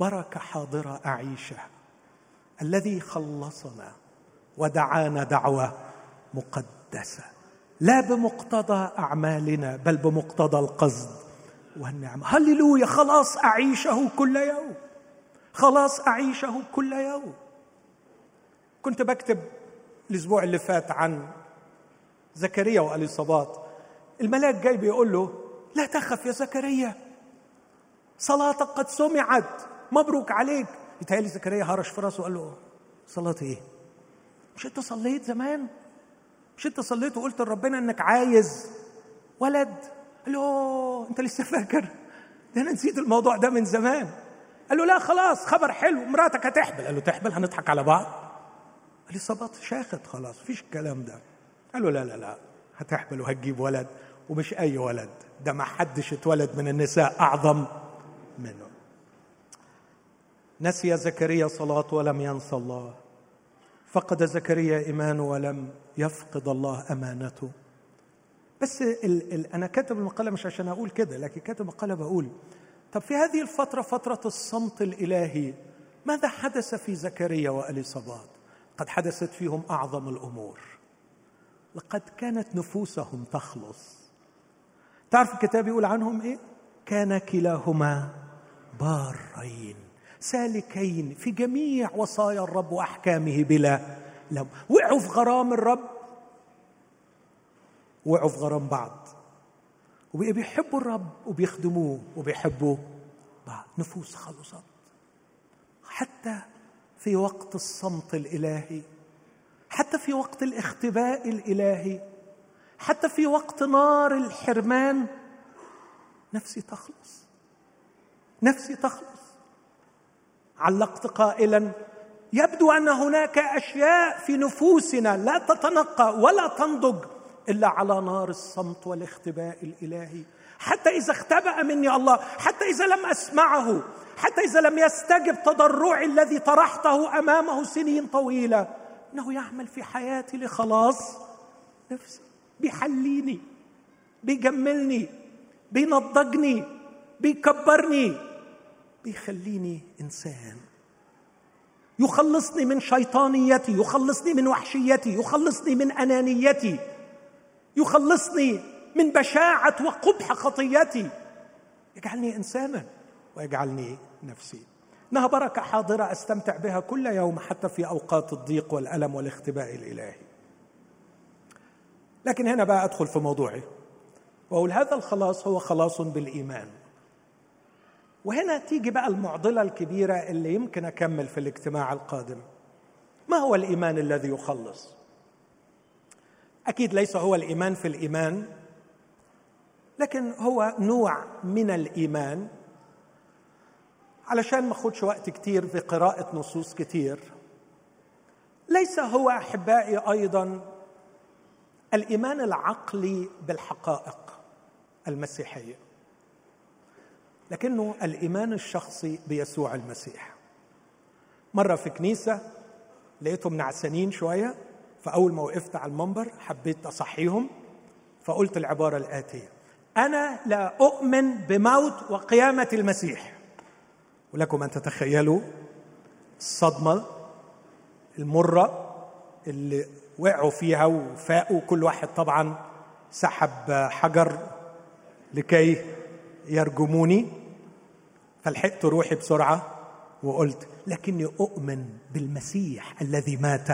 بركة حاضرة أعيشها. الذي خلصنا ودعانا دعوة مقدسة. لا بمقتضى أعمالنا بل بمقتضى القصد والنعمة. هللويا خلاص أعيشه كل يوم. خلاص أعيشه كل يوم. كنت بكتب الأسبوع اللي فات عن زكريا واليصابات الملاك جاي بيقول له لا تخف يا زكريا. صلاتك قد سمعت. مبروك عليك. يتهيألي زكريا هرش في راسه وقال له صلاة إيه؟ مش أنت صليت زمان؟ مش أنت صليت وقلت لربنا إنك عايز ولد؟ قال له أنت لسه فاكر؟ ده أنا نسيت الموضوع ده من زمان. قال له لا خلاص خبر حلو مراتك هتحبل. قال له تحبل؟ هنضحك على بعض. قال لي صبات شاخت خلاص مفيش الكلام ده. قال له لا لا لا هتحبل وهتجيب ولد. ومش أي ولد. ده ما حدش اتولد من النساء أعظم منه. نسي زكريا صلاة ولم ينسى الله. فقد زكريا إيمانه ولم يفقد الله أمانته. بس ال ال أنا كاتب المقالة مش عشان أقول كده لكن كاتب المقالة بقول طب في هذه الفترة فترة الصمت الإلهي ماذا حدث في زكريا وأليصابات قد حدثت فيهم أعظم الأمور. لقد كانت نفوسهم تخلص. تعرف الكتاب يقول عنهم إيه؟ كان كلاهما بارين سالكين في جميع وصايا الرب وأحكامه بلا لم. وقعوا في غرام الرب. وقعوا في غرام بعض. وبقوا بيحبوا الرب وبيخدموه وبيحبوا بعض. نفوس خلصت. حتى في وقت الصمت الإلهي حتى في وقت الاختباء الإلهي حتى في وقت نار الحرمان نفسي تخلص. نفسي تخلص. علقت قائلا يبدو أن هناك أشياء في نفوسنا لا تتنقى ولا تنضج إلا على نار الصمت والاختباء الإلهي. حتى إذا اختبأ مني الله حتى إذا لم أسمعه حتى إذا لم يستجب تضرعي الذي طرحته أمامه سنين طويلة. إنه يعمل في حياتي لخلاص. نفسي بيحليني بيجملني بينضجني بيكبرني بيخليني إنسان. يخلصني من شيطانيتي يخلصني من وحشيتي يخلصني من أنانيتي يخلصني من بشاعة وقبح خطيتي. يجعلني إنسانا ويجعلني نفسي. انها بركة حاضرة أستمتع بها كل يوم حتى في أوقات الضيق والألم والاختباء الإلهي. لكن هنا بقى أدخل في موضوعي. وأقول هذا الخلاص هو خلاص بالإيمان. وهنا تيجي بقى المعضلة الكبيرة اللي يمكن أكمل في الاجتماع القادم. ما هو الإيمان الذي يخلص؟ أكيد ليس هو الإيمان في الإيمان لكن هو نوع من الإيمان. علشان ما أخدش وقت كتير في قراءه نصوص كتير ليس هو أحبائي أيضا الإيمان العقلي بالحقائق المسيحية. لكنه الإيمان الشخصي بيسوع المسيح. مرة في كنيسة لقيتهم نعسانين شوية فأول ما وقفت على المنبر حبيت أصحيهم فقلت العبارة الآتية أنا لا أؤمن بموت وقيامة المسيح. ولكم أن تتخيلوا الصدمة المرة اللي وقعوا فيها وفاقوا كل واحد طبعا سحب حجر لكي يرجموني. فلحقت روحي بسرعة وقلت لكني أؤمن بالمسيح الذي مات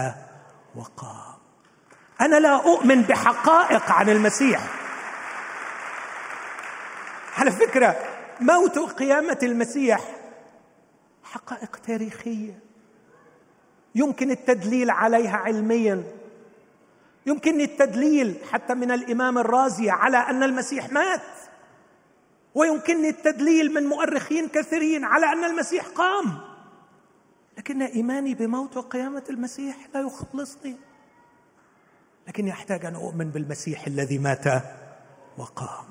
وقام. أنا لا أؤمن بحقائق عن المسيح. على فكرة موت وقيامه المسيح حقائق تاريخية. يمكن التدليل عليها علميا. يمكن التدليل حتى من الإمام الرازي على أن المسيح مات. ويمكنني التدليل من مؤرخين كثيرين على أن المسيح قام. لكن إيماني بموت وقيامة المسيح لا يخلصني. لكني أحتاج أن أؤمن بالمسيح الذي مات وقام.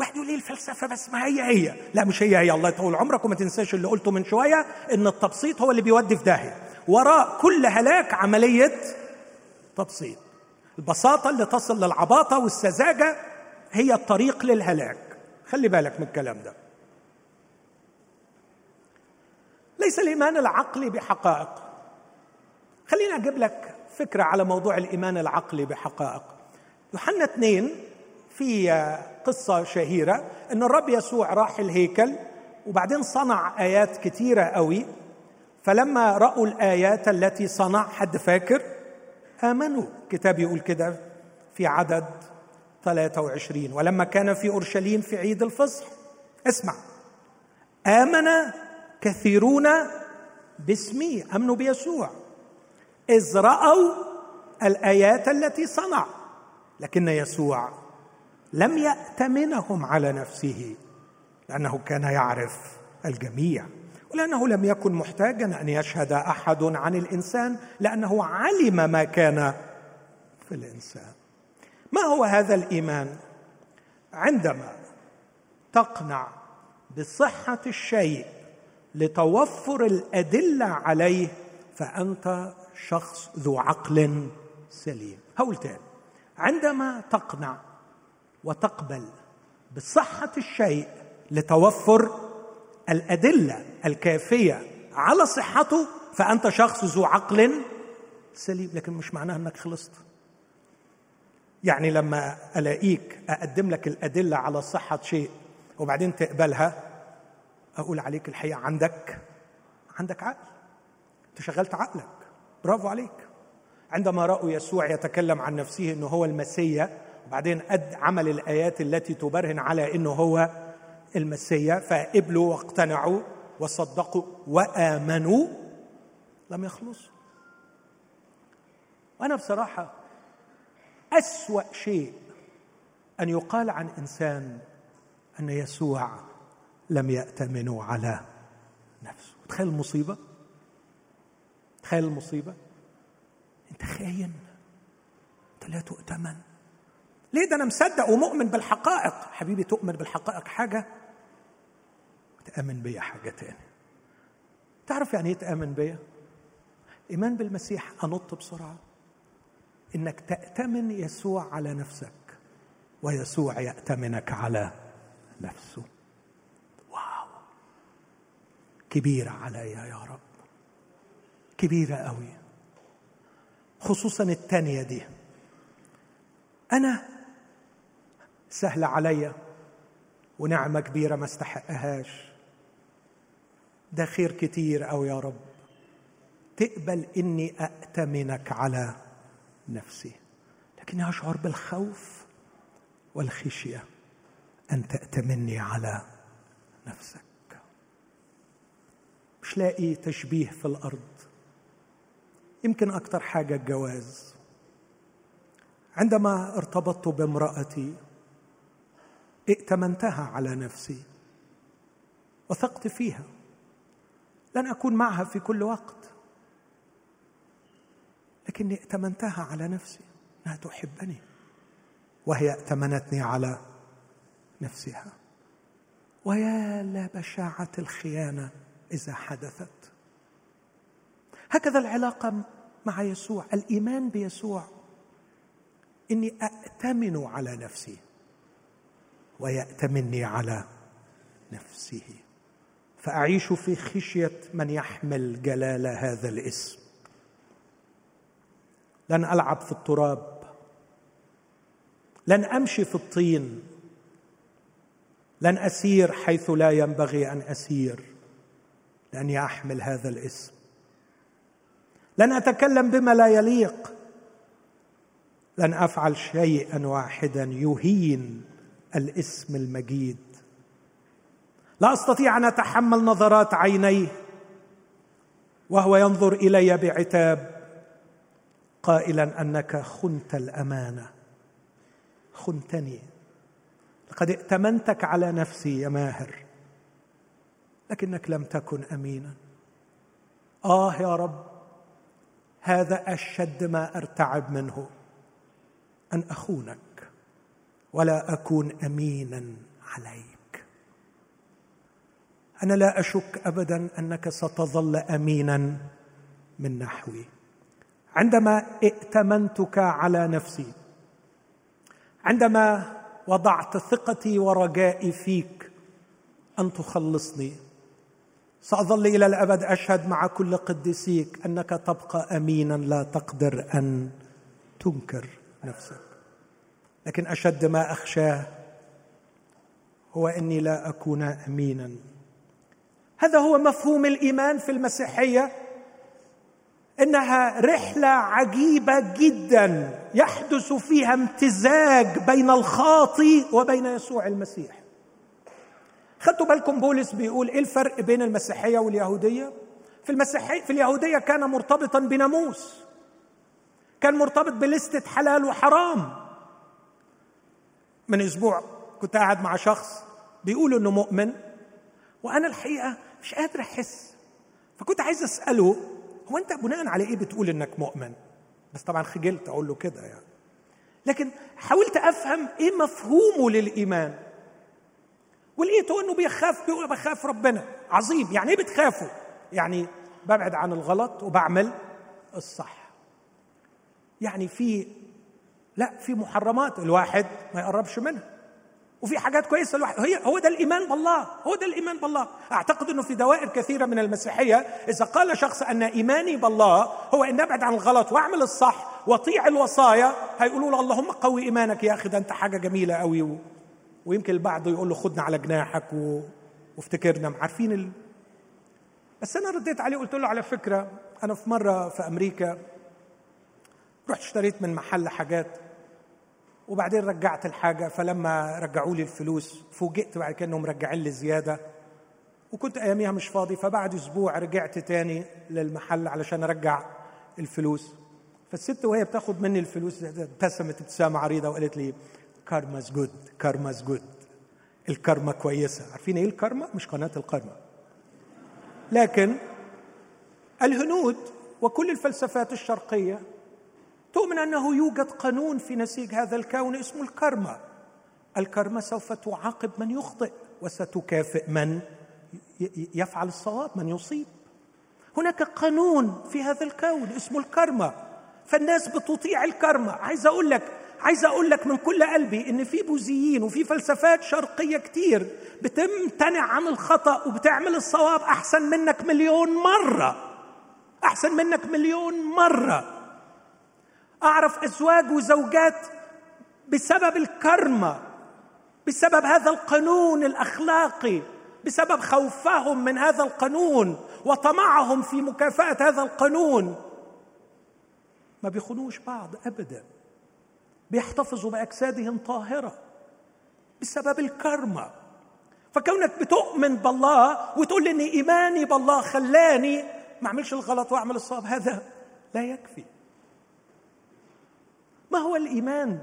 واحد يقول لي الفلسفة بس؟ ما هي هي؟ لا مش هي هي. الله يطول عمرك وما تنساش اللي قلته من شوية إن التبسيط هو اللي بيودي في داهية. وراء كل هلاك عملية تبسيط. البساطة اللي تصل للعباطة والسذاجة هي الطريق للهلاك. خلي بالك من الكلام ده. ليس الإيمان العقلي بحقائق. خليني أجيب لك فكرة على موضوع الإيمان العقلي بحقائق. يوحنا اثنين في قصة شهيرة إن الرب يسوع راح الهيكل وبعدين صنع آيات كثيره قوي. فلما رأوا الآيات التي صنع حد فاكر؟ آمنوا. كتاب يقول كده في عدد 23 ولما كان في أورشليم في عيد الفصح. اسمع. آمن كثيرون باسمي آمنوا بيسوع. إذ رأوا الآيات التي صنع لكن يسوع لم يأتمنهم على نفسه لأنه كان يعرف الجميع. ولأنه لم يكن محتاجا أن يشهد أحد عن الإنسان لأنه علم ما كان في الإنسان. ما هو هذا الإيمان؟ عندما تقنع بصحة الشيء لتوفر الأدلة عليه فأنت شخص ذو عقل سليم. هقول تاني عندما تقنع وتقبل بصحة الشيء لتوفر الأدلة الكافية على صحته فأنت شخص ذو عقل سليم لكن مش معناها إنك خلصت. يعني لما ألاقيك أقدم لك الأدلة على صحة شيء وبعدين تقبلها أقول عليك الحقيقة عندك عندك عقل. أنت شغلت عقلك. برافو عليك. عندما رأوا يسوع يتكلم عن نفسه إنه هو المسيا وبعدين قد عمل الآيات التي تبرهن على إنه هو المسيا فقبلوا واقتنعوا وصدقوا وآمنوا. لم يخلصوا. وأنا بصراحة أسوأ شيء أن يقال عن إنسان أن يسوع لم يأتمنوا على نفسه. تخيل المصيبة. تخيل المصيبة. أنت خاين. أنت لا تؤتمن. ليه؟ ده أنا مصدق ومؤمن بالحقائق. حبيبي تؤمن بالحقائق حاجة تامن بيا حاجة تاني. تعرف يعني إيه تأمن بيا؟ إيمان بالمسيح أنط بسرعة. إنك تأتمن يسوع على نفسك ويسوع يأتمنك على نفسه. واو! كبيرة عليا يا رب. كبيرة قوي خصوصا الثانية دي. أنا سهلة عليا ونعمة كبيرة ما استحقهاش. ده خير كتير أو يا رب. تقبل إني أأتمنك على نفسي. لكني أشعر بالخوف والخشية أن تأتمني على نفسك. مش لاقي تشبيه في الأرض. يمكن أكتر حاجة الجواز. عندما ارتبطت بامرأتي ائتمنتها على نفسي. وثقت فيها. لن أكون معها في كل وقت. لكني ائتمنتها على نفسي أنها تحبني وهي ائتمنتني على نفسها. ويا لبشاعه الخيانة إذا حدثت. هكذا العلاقة مع يسوع الإيمان بيسوع. إني أأتمن على نفسي ويأتمني على نفسه. فأعيش في خشية من يحمل جلال هذا الاسم. لن ألعب في التراب. لن أمشي في الطين. لن أسير حيث لا ينبغي أن أسير لأني أحمل هذا الاسم. لن أتكلم بما لا يليق. لن أفعل شيئا واحدا يهين الاسم المجيد. لا أستطيع أن أتحمل نظرات عينيه وهو ينظر إلي بعتاب قائلا أنك خنت الأمانة. خنتني. لقد ائتمنتك على نفسي يا ماهر لكنك لم تكن امينا. آه يا رب هذا أشد ما أرتعب منه أن أخونك ولا أكون امينا عليك. أنا لا أشك ابدا أنك ستظل امينا من نحوي. عندما ائتمنتك على نفسي عندما وضعت ثقتي ورجائي فيك أن تخلصني سأظل إلى الأبد أشهد مع كل قديسيك أنك تبقى امينا لا تقدر أن تنكر نفسك. لكن أشد ما أخشاه هو أني لا أكون امينا. هذا هو مفهوم الإيمان في المسيحية إنها رحلة عجيبة جدا يحدث فيها امتزاج بين الخاطي وبين يسوع المسيح. خدتوا بالكم بولس بيقول إيه الفرق بين المسيحية واليهودية؟ في المسيحيه في اليهودية كان مرتبطا بناموس كان مرتبط بلستة حلال وحرام. من أسبوع كنت قاعد مع شخص بيقول إنه مؤمن وأنا الحقيقة مش قادر أحس. فكنت عايز أسأله هو أنت بناء على إيه بتقول إنك مؤمن؟ بس طبعا خجلت أقول له كده يعني. لكن حاولت أفهم إيه مفهومه للإيمان. ولقيته إنه بيخاف؟ بيقول بخاف ربنا. عظيم. يعني إيه بتخافوا يعني ببعد عن الغلط وبعمل الصح. يعني في لا في محرمات الواحد ما يقربش منها. وفي حاجات كويسة الواحد هي هو ده الإيمان بالله. هو ده الإيمان بالله. أعتقد إنه في دوائر كثيرة من المسيحية إذا قال شخص أن إيماني بالله هو إن أبعد عن الغلط وأعمل الصح وأطيع الوصايا هيقولوا له اللهم قوي إيمانك يا أخي ده أنت حاجة جميلة قوي. ويمكن البعض يقول له خدنا على جناحك و... وافتكرنا. عارفين ال... بس أنا رديت عليه قلت له على فكرة أنا في مرة في أمريكا رحت اشتريت من محل حاجات وبعدين رجعت الحاجة فلما رجعوا لي الفلوس فوجئت بعد كده إنهم لي زيادة. وكنت أياميها مش فاضي فبعد أسبوع رجعت تاني للمحل علشان أرجع الفلوس. فالست وهي بتاخد مني الفلوس ابتسمت ابتسامة عريضة وقالت لي karma's good karma's good الكارما كويسة. عارفين إيه الكارما؟ مش قناة الكارما. لكن الهنود وكل الفلسفات الشرقية تؤمن أنه يوجد قانون في نسيج هذا الكون اسمه الكارما الكرمة سوف تعاقب من يخطئ وستكافئ من يفعل الصواب من يصيب. هناك قانون في هذا الكون اسمه الكرمة فالناس بتطيع الكرمة عايز أقول لك عايز أقول لك من كل قلبي إن في بوذيين وفي فلسفات شرقية كتير بتمتنع عن الخطأ وبتعمل الصواب أحسن منك مليون مرة. أحسن منك مليون مرة. أعرف أزواج وزوجات بسبب الكرمة بسبب هذا القانون الأخلاقي بسبب خوفهم من هذا القانون وطمعهم في مكافأة هذا القانون. ما بيخونوش بعض ابدا بيحتفظوا بأجسادهم طاهرة بسبب الكرمة. فكونك بتؤمن بالله وتقول ان إيماني بالله خلاني ما أعملش الغلط وأعمل الصواب هذا لا يكفي. ما هو الإيمان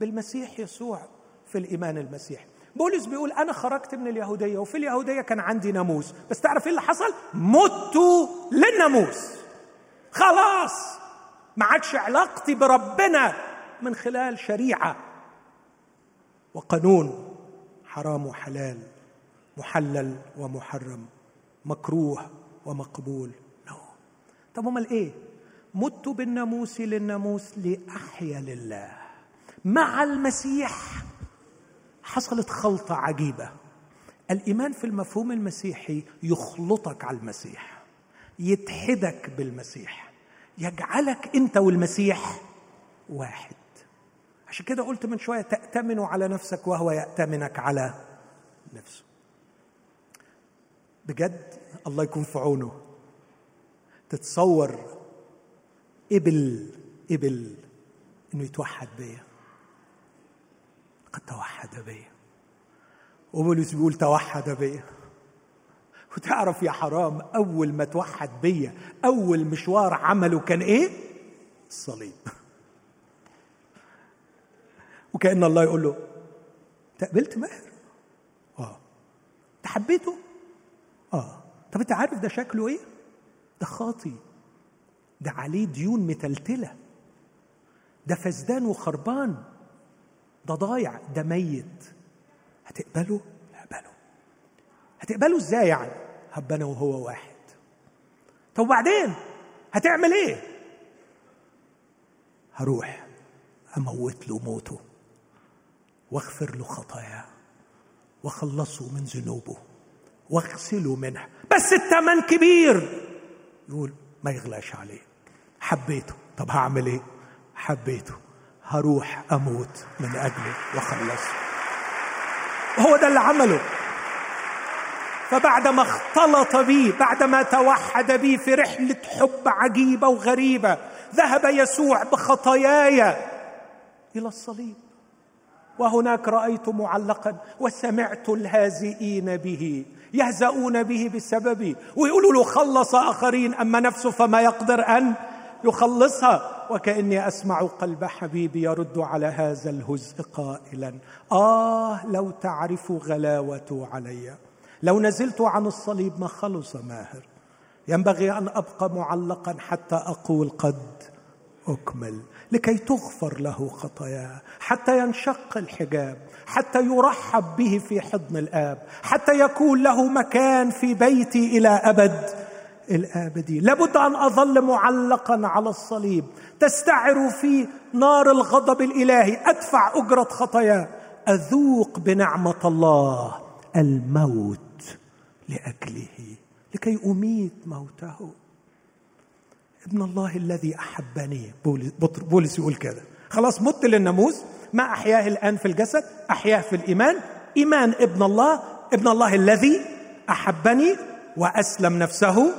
بالمسيح يسوع في الإيمان المسيحي بولس بيقول أنا خرجت من اليهودية وفي اليهودية كان عندي ناموس. بس تعرف إيه اللي حصل؟ مت للناموس. خلاص ما عادش علاقتي بربنا من خلال شريعة. وقانون حرام وحلال محلل ومحرم مكروه ومقبول. نو. طب امال إيه مت بالناموس للناموس لأحيا لله. مع المسيح حصلت خلطة عجيبة. الإيمان في المفهوم المسيحي يخلطك على المسيح يتحدك بالمسيح يجعلك أنت والمسيح واحد. عشان كده قلت من شوية تأتمن على نفسك وهو يأتمنك على نفسه. بجد الله يكون في عونه. تتصور قبل قبل إنه يتوحد بيا. قد توحد بيا. وبولس بيقول توحد بيا. وتعرف يا حرام أول ما توحد بيا أول مشوار عمله كان إيه؟ الصليب. وكأن الله يقول له أنت قبلت ماهر؟ آه. أنت حبيته؟ آه. طب أنت عارف ده شكله إيه؟ ده خاطي. ده عليه ديون متلتلة. ده فسدان وخربان. ده ضايع. ده ميت. هتقبله؟ اقبله هتقبله إزاي يعني؟ هبنا وهو واحد. طب وبعدين؟ هتعمل إيه؟ هروح أموت له موته. وأغفر له خطاياه. وخلصه من ذنوبه. وأغسله منها. بس الثمن كبير. يقول ما يغلاش عليه حبيته. طب هعمل إيه؟ حبيته. هروح أموت من اجله واخلصه. وهو ده اللي عمله. فبعدما اختلط بي بعدما توحد بي في رحلة حب عجيبة وغريبة ذهب يسوع بخطاياي إلى الصليب. وهناك رأيت معلقا وسمعت الهازئين به. يهزؤون به بسببي ويقولوا له خلص آخرين أما نفسه فما يقدر أن يخلصها. وكأني أسمع قلب حبيبي يرد على هذا الهزء قائلا. آه لو تعرف غلاوته علي. لو نزلت عن الصليب ما خلص ماهر. ينبغي أن أبقى معلقا حتى أقول قد أكمل. لكي تغفر له خطاياه حتى ينشق الحجاب. حتى يرحب به في حضن الآب حتى يكون له مكان في بيتي إلى أبد. الابدي لابد أن أظل معلقا على الصليب تستعر في نار الغضب الإلهي أدفع أجرة خطاياه أذوق بنعمة الله الموت لأجله لكي أميت موته. ابن الله الذي أحبني. بولس يقول كده. خلاص مت للناموس. ما أحياه الآن في الجسد أحياه في الإيمان. إيمان ابن الله ابن الله الذي أحبني وأسلم نفسه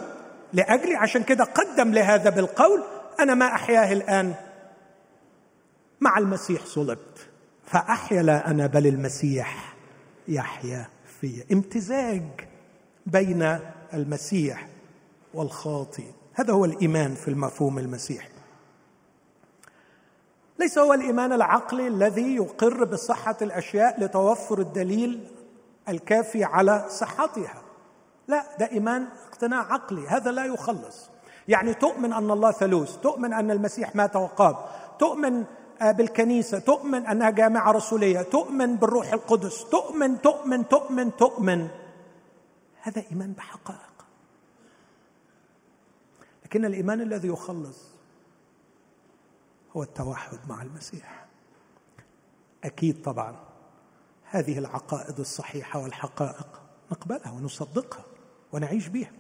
لأجلي. عشان كده قدم لهذا بالقول أنا ما أحياه الآن. مع المسيح صلبت فاحيا لا أنا بل المسيح يحيا في. امتزاج بين المسيح والخاطئ. هذا هو الإيمان في المفهوم المسيحي. ليس هو الإيمان العقلي الذي يقر بصحة الأشياء لتوفر الدليل الكافي على صحتها. لا ده إيمان اقتناع عقلي. هذا لا يخلص. يعني تؤمن أن الله ثالوث تؤمن أن المسيح مات وقام تؤمن آه، بالكنيسة تؤمن أنها جامعة رسولية تؤمن بالروح القدس تؤمن تؤمن تؤمن تؤمن. هذا إيمان بحقائق. لكن الإيمان الذي يخلص هو التوحد مع المسيح. أكيد طبعا هذه العقائد الصحيحة والحقائق نقبلها ونصدقها ونعيش بها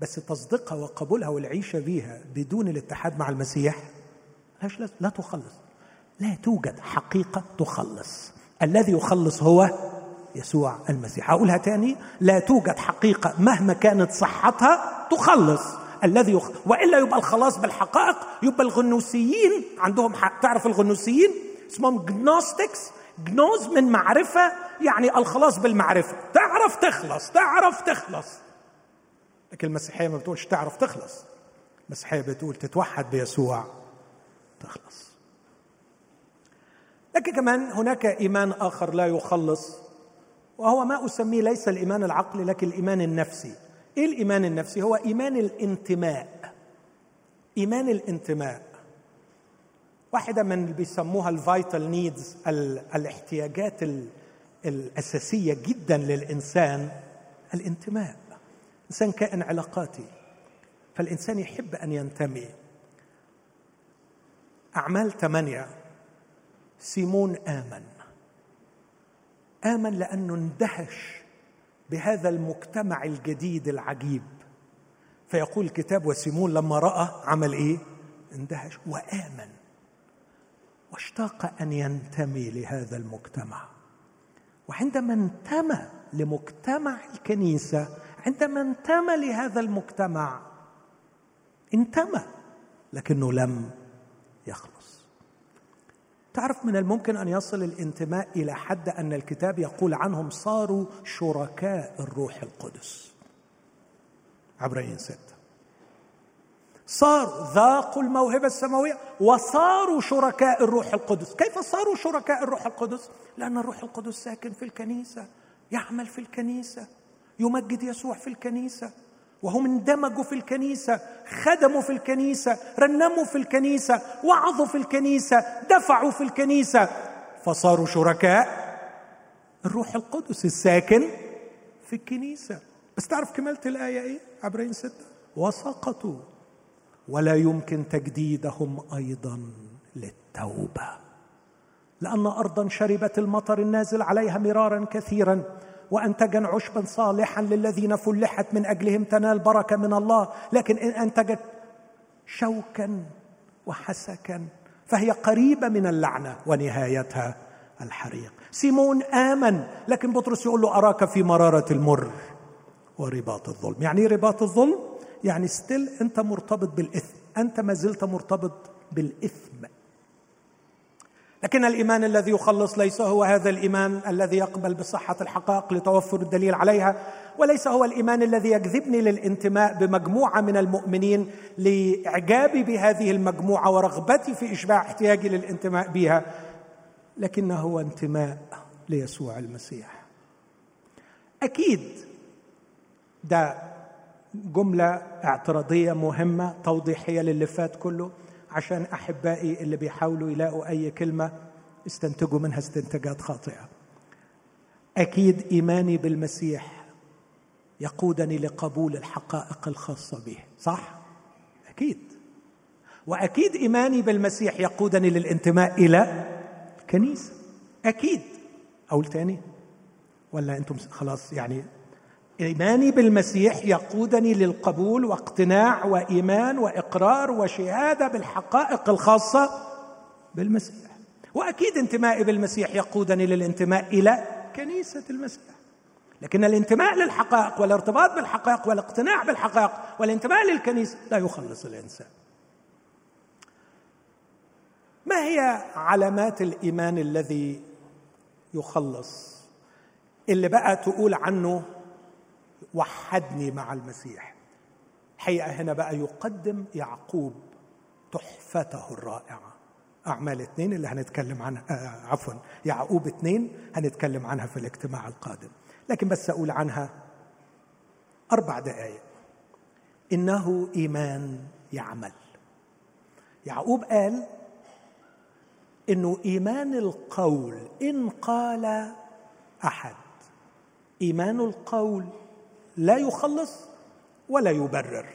بس تصديقها وقبولها والعيشه بها بدون الاتحاد مع المسيح لا تخلص؟ لا توجد حقيقة تخلص. الذي يخلص هو يسوع المسيح. أقولها تاني لا توجد حقيقة مهما كانت صحتها تخلص. الذي يخ... وإلا يبقى الخلاص بالحقائق. يبقى الغنوسيين عندهم حق. تعرف الغنوسيين؟ اسمهم جنوستكس جنوز من معرفة يعني الخلاص بالمعرفة. تعرف تخلص تعرف تخلص. لكن المسيحية ما بتقولش تعرف تخلص. المسيحية بتقول تتوحد بيسوع تخلص. لكن كمان هناك إيمان آخر لا يخلص وهو ما أسميه ليس الإيمان العقلي لكن الإيمان النفسي. إيه الإيمان النفسي؟ هو إيمان الانتماء. إيمان الانتماء. واحدة من اللي بيسموها ال vital needs الاحتياجات الأساسية جدا للإنسان الانتماء. الانسان كائن علاقاتي. فالإنسان يحب أن ينتمي. أعمال ثمانية. سيمون آمن. آمن لأنه اندهش بهذا المجتمع الجديد العجيب. فيقول الكتاب وسيمون لما رأى عمل إيه؟ اندهش وآمن واشتاق أن ينتمي لهذا المجتمع. وعندما انتمى لمجتمع الكنيسة عندما انتمى لهذا المجتمع انتمى لكنه لم يخلص تعرف من الممكن أن يصل الانتماء إلى حد أن الكتاب يقول عنهم صاروا شركاء الروح القدس. عبرين ستة. صاروا ذاقوا الموهبة السماوية وصاروا شركاء الروح القدس. كيف صاروا شركاء الروح القدس؟ لأن الروح القدس ساكن في الكنيسة يعمل في الكنيسة يمجد يسوع في الكنيسة. وهم اندمجوا في الكنيسة خدموا في الكنيسة رنموا في الكنيسة وعظوا في الكنيسة دفعوا في الكنيسة فصاروا شركاء. الروح القدس الساكن في الكنيسة. بس تعرف كمالة الآية إيه؟ عبرين ستة. وسقطوا. ولا يمكن تجديدهم أيضا للتوبة. لأن أرضا شربت المطر النازل عليها مرارا كثيرا. وانتجا عشبا صالحا للذين فلحت من أجلهم تنال بركة من الله. لكن إن انتجت شوكا وحسكا فهي قريبة من اللعنة ونهايتها الحريق. سيمون آمن لكن بطرس يقول له أراك في مرارة المر ورباط الظلم. يعني إيه رباط الظلم؟ يعني ستيل أنت مرتبط بالإثم. أنت ما زلت مرتبط بالإثم. لكن الإيمان الذي يخلص ليس هو هذا الإيمان الذي يقبل بصحة الحقائق لتوفر الدليل عليها وليس هو الإيمان الذي يجذبني للانتماء بمجموعة من المؤمنين لإعجابي بهذه المجموعة ورغبتي في إشباع احتياجي للانتماء بها لكنه هو انتماء ليسوع المسيح. أكيد ده جملة اعتراضية مهمة توضيحية للي فات كله. عشان أحبائي اللي بيحاولوا يلاقوا أي كلمة استنتجوا منها استنتاجات خاطئة. أكيد إيماني بالمسيح يقودني لقبول الحقائق الخاصة به صح؟ أكيد. وأكيد إيماني بالمسيح يقودني للانتماء إلى كنيسة. أكيد. أقول تاني؟ ولا أنتم خلاص يعني إيماني بالمسيح يقودني للقبول واقتناع وإيمان وإقرار وشهادة بالحقائق الخاصة بالمسيح. وأكيد انتمائي بالمسيح يقودني للانتماء إلى كنيسة المسيح. لكن الانتماء للحقائق والارتباط بالحقائق والاقتناع بالحقائق والانتماء للكنيسة لا يخلص الإنسان. ما هي علامات الإيمان الذي يخلص؟ اللي بقى تقول عنه وحدني مع المسيح. الحقيقة هنا بقى يقدم يعقوب تحفته الرائعة. أعمال اثنين اللي هنتكلم عنها آه عفوا يعقوب اثنين هنتكلم عنها في الاجتماع القادم. لكن بس أقول عنها أربع دقائق إنه إيمان يعمل. يعقوب قال إنه إيمان القول إن قال أحد. إيمان القول لا يخلص ولا يبرر.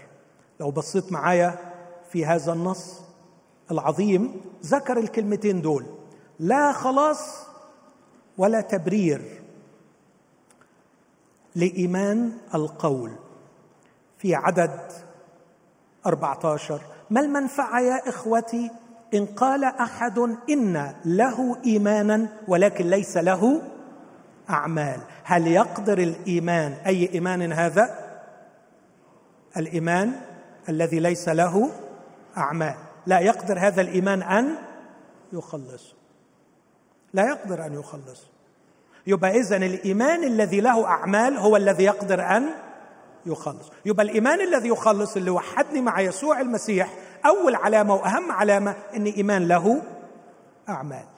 لو بصيت معايا في هذا النص العظيم ذكر الكلمتين دول لا خلاص ولا تبرير لإيمان القول في عدد 14 ما المنفعة يا إخوتي؟ إن قال أحد إن له إيمانا ولكن ليس له أعمال. هل يقدر الإيمان أي إيمان هذا؟ الإيمان الذي ليس له أعمال. لا يقدر هذا الإيمان أن يخلصه لا يقدر أن يخلصه يبقى اذا الإيمان الذي له أعمال هو الذي يقدر أن يخلص. يبقى الإيمان الذي يخلص اللي وحدني مع يسوع المسيح أول علامة وأهم علامة إن إيمان له أعمال.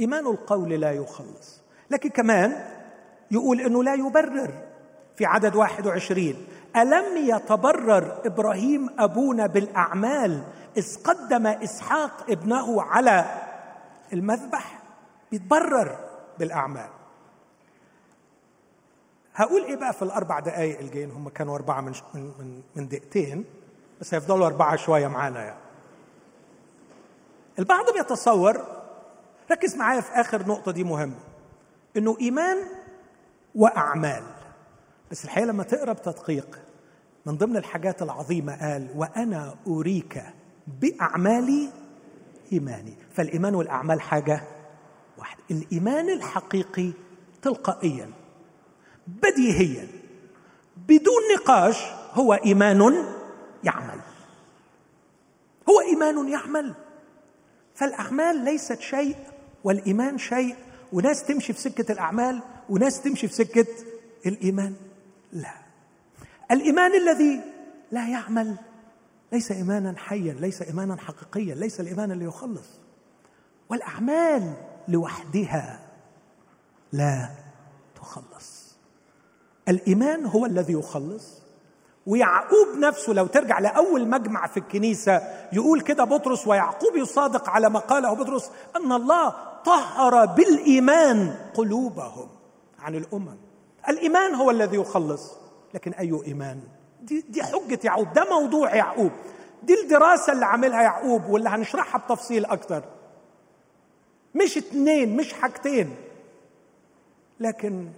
إيمان القول لا يخلص. لكن كمان يقول إنه لا يبرر في عدد 21 ألم يتبرر إبراهيم أبونا بالأعمال إذ قدم إسحاق ابنه على المذبح؟ بيتبرر بالأعمال. هقول إيه بقى في الأربع دقائق الجايين هم كانوا أربعة من من من دقيقتين. بس هيفضلوا أربعة شوية معانا يعني. البعض بيتصور ركز معايا في آخر نقطة دي مهمة. إنه إيمان وأعمال. بس الحقيقة لما تقرأ بتدقيق من ضمن الحاجات العظيمة قال وأنا أريك بأعمالي إيماني. فالإيمان والأعمال حاجة واحدة. الإيمان الحقيقي تلقائيا بديهيا بدون نقاش هو إيمان يعمل. هو إيمان يعمل. فالأعمال ليست شيء والإيمان شيء وناس تمشي في سكة الأعمال وناس تمشي في سكة الإيمان. لا. الإيمان الذي لا يعمل ليس إيمانا حيا ليس إيمانا حقيقيا ليس الإيمان اللي يخلص. والأعمال لوحدها لا تخلص. الإيمان هو الذي يخلص. ويعقوب نفسه لو ترجع لأول مجمع في الكنيسة يقول كده بطرس ويعقوب يصادق على ما قاله بطرس أن الله طهر بالإيمان قلوبهم عن الأمم. الإيمان هو الذي يخلص لكن أي إيمان؟ دي, دي حجة يعقوب ده موضوع يعقوب. دي الدراسة اللي عاملها يعقوب واللي هنشرحها بتفصيل أكتر. مش اتنين مش حاجتين لكن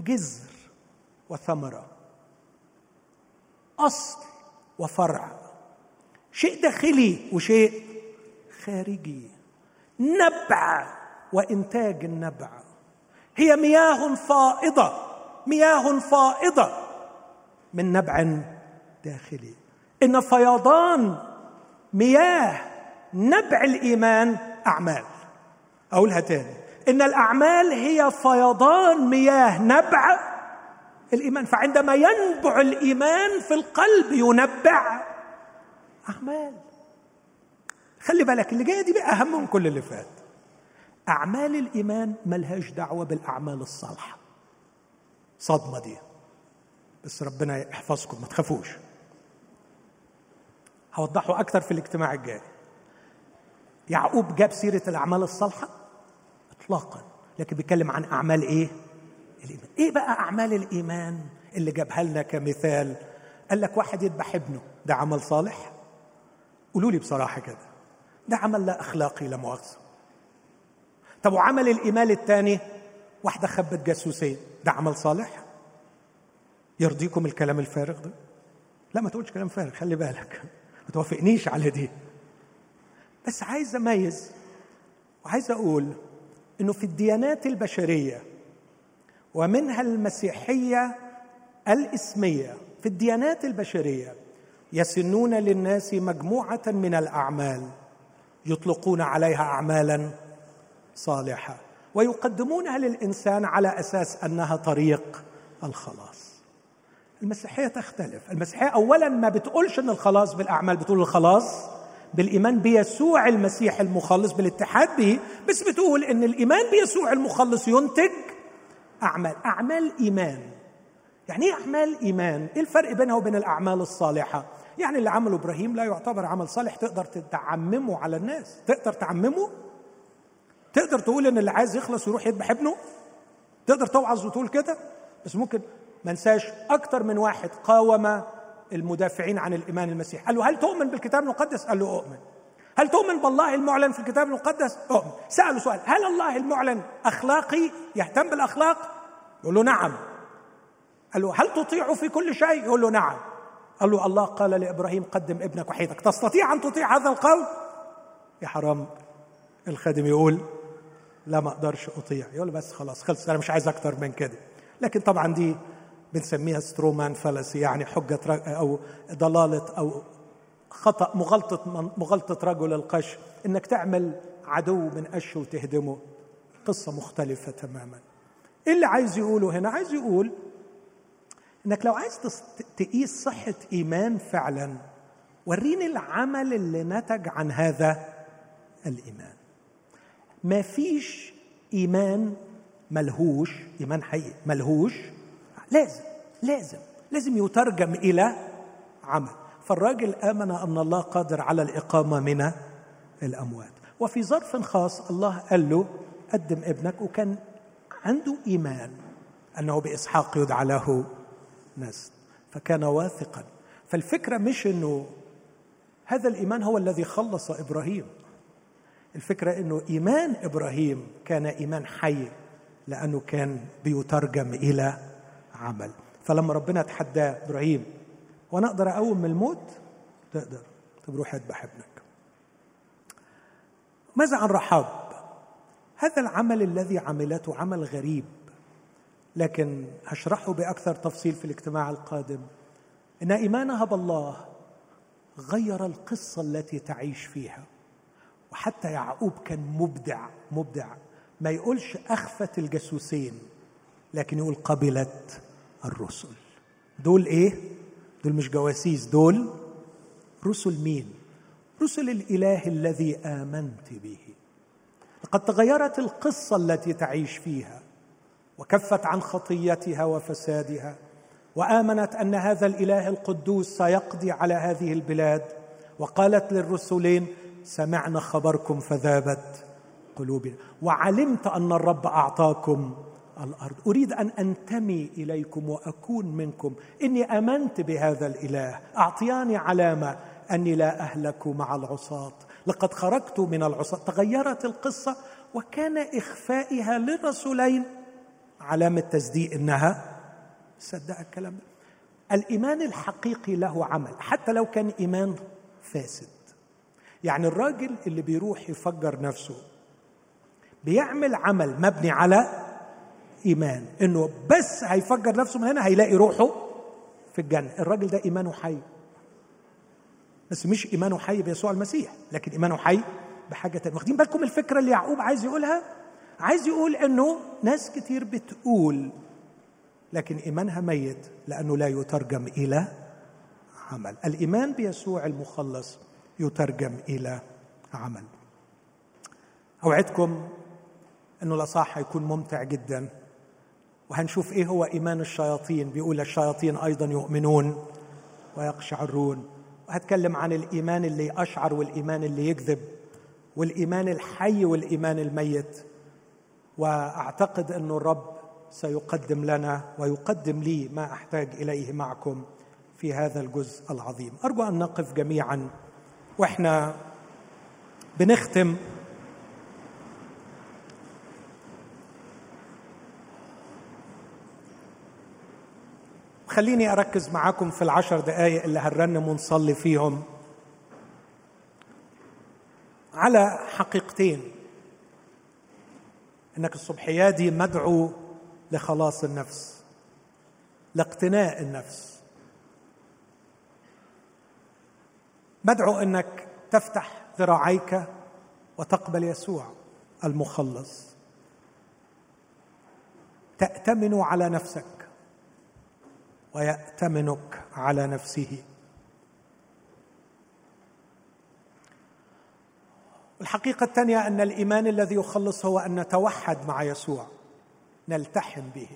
جذر وثمرة أصل وفرع شيء داخلي وشيء خارجي. نبع وإنتاج النبع. هي مياه فائضة مياه فائضة من نبع داخلي. إن فيضان مياه نبع الإيمان أعمال. أقولها تاني. إن الأعمال هي فيضان مياه نبع الإيمان. فعندما ينبع الإيمان في القلب ينبع أعمال. خلي بالك اللي جاية دي بقى أهم من كل اللي فات. أعمال الإيمان ملهاش دعوة بالأعمال الصالحة. صدمة دي. بس ربنا يحفظكم ما تخافوش. هوضحه أكثر في الاجتماع الجاي. يعقوب جاب سيرة الأعمال الصالحة؟ اطلاقا. لكن بيتكلم عن أعمال إيه؟ الإيمان. إيه بقى أعمال الإيمان اللي جابها لنا كمثال؟ قال لك واحد يذبح ابنه. ده عمل صالح؟ قولوا لي بصراحة كده. ده عمل لا أخلاقي لا مؤاخذة. طب وعمل الإيمان الثاني؟ واحدة خبت جاسوسين ده عمل صالح؟ يرضيكم الكلام الفارغ ده؟ لا ما تقولش كلام فارغ خلي بالك. ما توافقنيش على دي. بس عايز أميز وعايز أقول إنه في الديانات البشرية ومنها المسيحية الإسمية في الديانات البشرية يسنون للناس مجموعة من الأعمال. يطلقون عليها اعمالا صالحة ويقدمونها للإنسان على أساس أنها طريق الخلاص المسيحية تختلف المسيحية اولا ما بتقولش إن الخلاص بالأعمال بتقول الخلاص بالإيمان بيسوع المسيح المخلص بالاتحاد به بس بتقول إن الإيمان بيسوع المخلص ينتج أعمال أعمال إيمان يعني إيه أعمال إيمان؟ إيه الفرق بينها وبين الأعمال الصالحة؟ يعني اللي عمله إبراهيم لا يعتبر عمل صالح تقدر تعممه على الناس تقدر تعممه؟ تقدر تقول إن اللي عايز يخلص يروح يذبح ابنه؟ تقدر توعظ وتقول كده؟ بس ممكن ما انساش أكتر من واحد قاوم المدافعين عن الإيمان المسيح قال له هل تؤمن بالكتاب المقدس؟ قال له أؤمن هل تؤمن بالله المعلن في الكتاب المقدس؟ أؤمن سألوا سؤال هل الله المعلن أخلاقي يهتم بالأخلاق؟ يقول له نعم قال له هل تطيع في كل شيء؟ يقول له نعم قال له الله قال لإبراهيم قدم ابنك وحيدك. تستطيع أن تطيع هذا القول؟ يا حرام. الخادم يقول لا ما أقدرش أطيع. يقول بس خلاص خلص أنا مش عايز أكتر من كده. لكن طبعا دي بنسميها سترومان فلسي يعني حجة أو ضلالة أو خطأ مغالطة مغالطة رجل القش. إنك تعمل عدو من قش وتهدمه. قصة مختلفة تماما. إيه اللي عايز يقوله هنا؟ عايز يقول إنك لو عايز تقيس صحة إيمان فعلا وريني العمل اللي نتج عن هذا الإيمان. ما فيش إيمان ملهوش إيمان حقيقي ملهوش لازم لازم لازم يترجم إلى عمل. فالراجل آمن أن الله قادر على الإقامة من الأموات. وفي ظرف خاص الله قال له قدم ابنك وكان عنده إيمان أنه بإسحاق يدعى له نسل فكان واثقا. فالفكرة مش إنه هذا الإيمان هو الذي خلص إبراهيم. الفكرة أنه إيمان إبراهيم كان إيمان حي لأنه كان بيترجم إلى عمل. فلما ربنا تحداه إبراهيم وأنا أقدر أقوم من الموت؟ تقدر. طب روح اذبح ابنك. ماذا عن رحاب؟ هذا العمل الذي عملته عمل غريب. لكن هشرحه بأكثر تفصيل في الاجتماع القادم. إن ايمانها بالله غير القصة التي تعيش فيها وحتى يعقوب كان مبدع مبدع. ما يقولش أخفت الجاسوسين لكن يقول قبلت الرسل. دول إيه؟ دول مش جواسيس دول رسل مين؟ رسل الإله الذي آمنت به. لقد تغيرت القصة التي تعيش فيها. وكفت عن خطيتها وفسادها وآمنت أن هذا الإله القدوس سيقضي على هذه البلاد. وقالت للرسلين سمعنا خبركم فذابت قلوبنا. وعلمت أن الرب أعطاكم الأرض. أريد أن أنتمي إليكم وأكون منكم. إني آمنت بهذا الإله. أعطياني علامة أني لا أهلك مع العصاة. لقد خرجت من العصاة. تغيرت القصة وكان إخفائها للرسولين علامة تصديق إنها صدق الكلام ده. الإيمان الحقيقي له عمل حتى لو كان إيمان فاسد. يعني الراجل اللي بيروح يفجر نفسه بيعمل عمل مبني على إيمان إنه بس هيفجر نفسه من هنا هيلاقي روحه في الجنة. الراجل ده إيمانه حي. بس مش إيمانه حي بيسوع المسيح لكن إيمانه حي بحاجة تانية. واخدين بالكم الفكرة اللي يعقوب عايز يقولها؟ عايز يقول إنه ناس كتير بتقول لكن إيمانها ميت لأنه لا يترجم إلى عمل. الإيمان بيسوع المخلص يترجم إلى عمل. أوعدكم إنه الأصح هيكون ممتع جدا. وهنشوف إيه هو إيمان الشياطين. بيقول الشياطين أيضا يؤمنون ويقشعرون. وهتكلم عن الإيمان اللي اشعر والإيمان اللي يكذب والإيمان الحي والإيمان الميت. وأعتقد أن الرب سيقدم لنا ويقدم لي ما أحتاج إليه معكم في هذا الجزء العظيم. أرجو أن نقف جميعا وإحنا بنختم خليني أركز معاكم في العشر دقائق اللي هنرنم ونصلي فيهم على حقيقتين. إنك الصبحيه دي مدعو لخلاص النفس لاقتناء النفس. مدعو إنك تفتح ذراعيك وتقبل يسوع المخلص. تأتمن على نفسك ويأتمنك على نفسه. الحقيقة الثانية أن الإيمان الذي يخلص هو أن نتوحد مع يسوع. نلتحم به.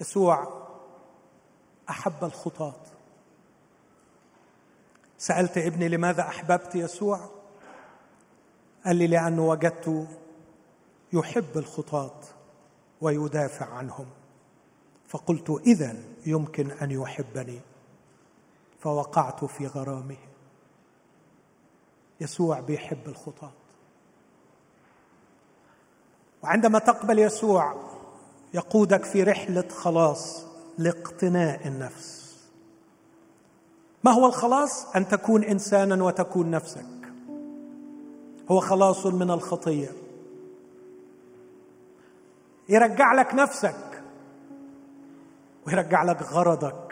يسوع أحب الخطاة. سألت ابني لماذا أحببت يسوع؟ قال لي لأنه وجدت يحب الخطاة ويدافع عنهم. فقلت اذا يمكن أن يحبني. فوقعت في غرامه. يسوع بيحب الخطاة. وعندما تقبل يسوع يقودك في رحلة خلاص لاقتناء النفس. ما هو الخلاص؟ أن تكون إنسانا وتكون نفسك. هو خلاص من الخطية. يرجع لك نفسك. ويرجع لك غرضك.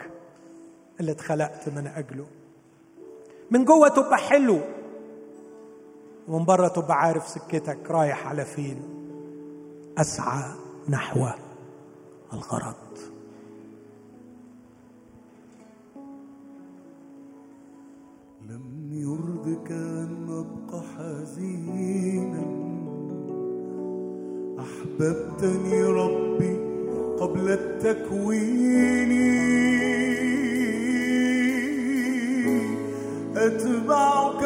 اللي اتخلقت من أجله. من جوه تبقى حلو ومن بره تبقى عارف سكتك رايح على فين. أسعى نحو الغرض. لم يرضك أن أبقى حزينا. أحببتني ربي قبل التكوين. أتبعك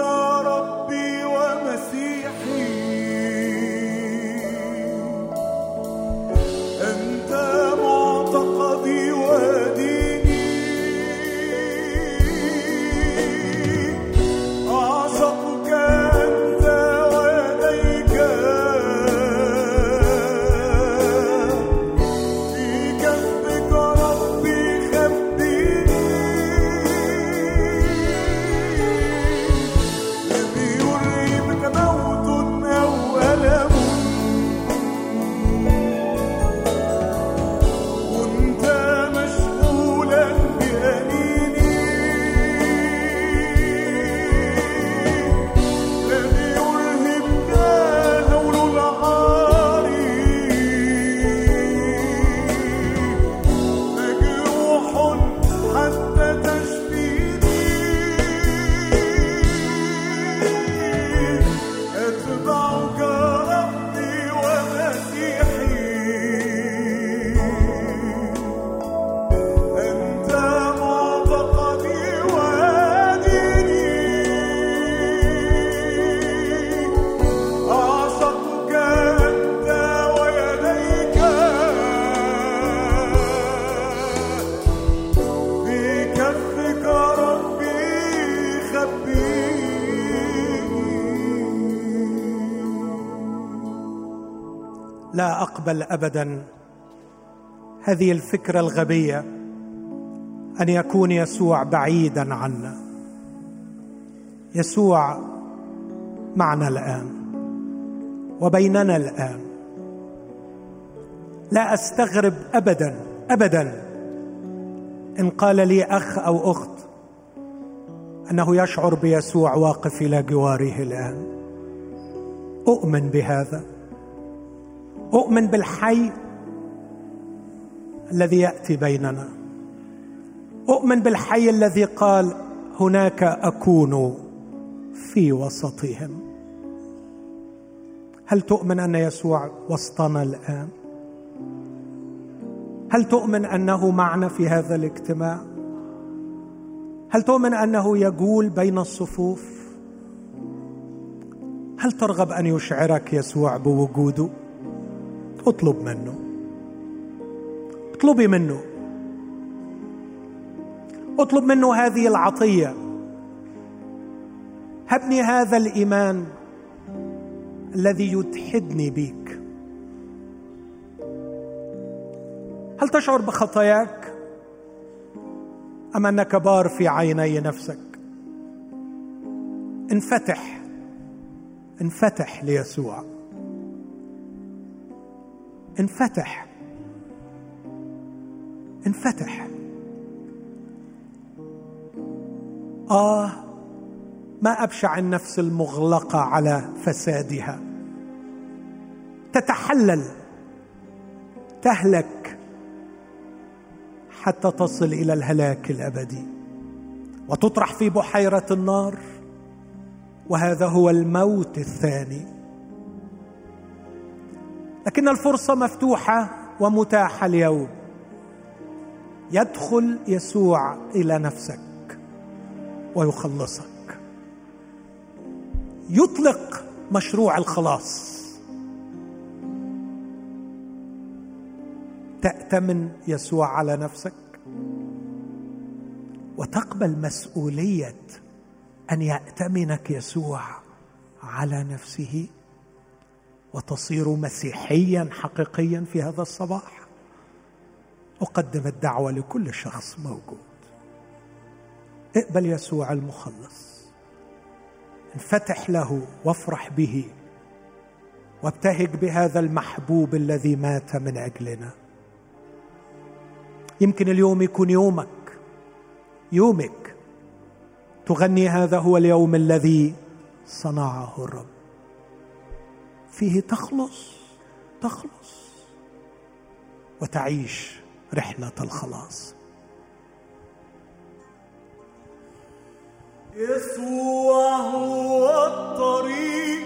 أقبل ابدا. هذه الفكرة الغبية أن يكون يسوع بعيدا عنا. يسوع معنا الآن وبيننا الآن. لا أستغرب ابدا ابدا. إن قال لي أخ أو أخت أنه يشعر بيسوع واقف إلى جواره الآن. أؤمن بهذا. أؤمن بالحي الذي يأتي بيننا. أؤمن بالحي الذي قال هناك أكون في وسطهم. هل تؤمن أن يسوع وسطنا الآن؟ هل تؤمن أنه معنا في هذا الاجتماع؟ هل تؤمن أنه يجول بين الصفوف؟ هل ترغب أن يشعرك يسوع بوجوده؟ اطلب منه. اطلبي منه. اطلب منه هذه العطية. هبني هذا الإيمان الذي يتحدني بيك. هل تشعر بخطاياك؟ أم أنك بار في عيني نفسك؟ انفتح. انفتح ليسوع. انفتح. انفتح. آه ما أبشع النفس المغلقة على فسادها. تتحلل. تهلك. حتى تصل إلى الهلاك الأبدي. وتطرح في بحيرة النار. وهذا هو الموت الثاني. لكن الفرصة مفتوحة ومتاحة اليوم. يدخل يسوع إلى نفسك ويخلصك. يطلق مشروع الخلاص. تأتمن يسوع على نفسك وتقبل مسؤولية أن يأتمنك يسوع على نفسه. وتصير مسيحيا حقيقيا في هذا الصباح. أقدم الدعوة لكل شخص موجود. اقبل يسوع المخلص. انفتح له وافرح به. وابتهج بهذا المحبوب الذي مات من أجلنا. يمكن اليوم يكون يومك. يومك. تغني هذا هو اليوم الذي صنعه الرب. فيه تخلص تخلص. وتعيش رحلة الخلاص. يسوع هو الطريق.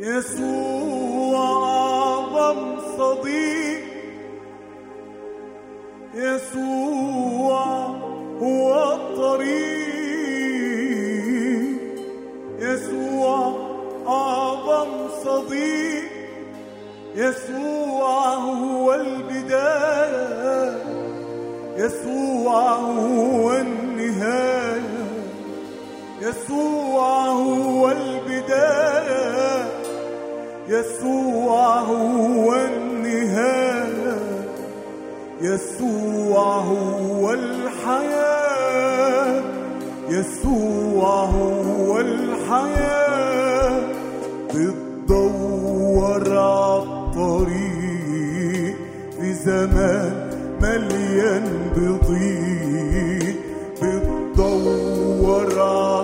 يسوع أعظم صديق يسوع هو الطريق. يسوع أعظم صديق يسوع هو البداية يسوع هو النهاية يسوع هو البداية يسوع هو النهاية يسوع هو الحياة يسوع هو الحياة. زمان مليان بضيق بتدور عالطريق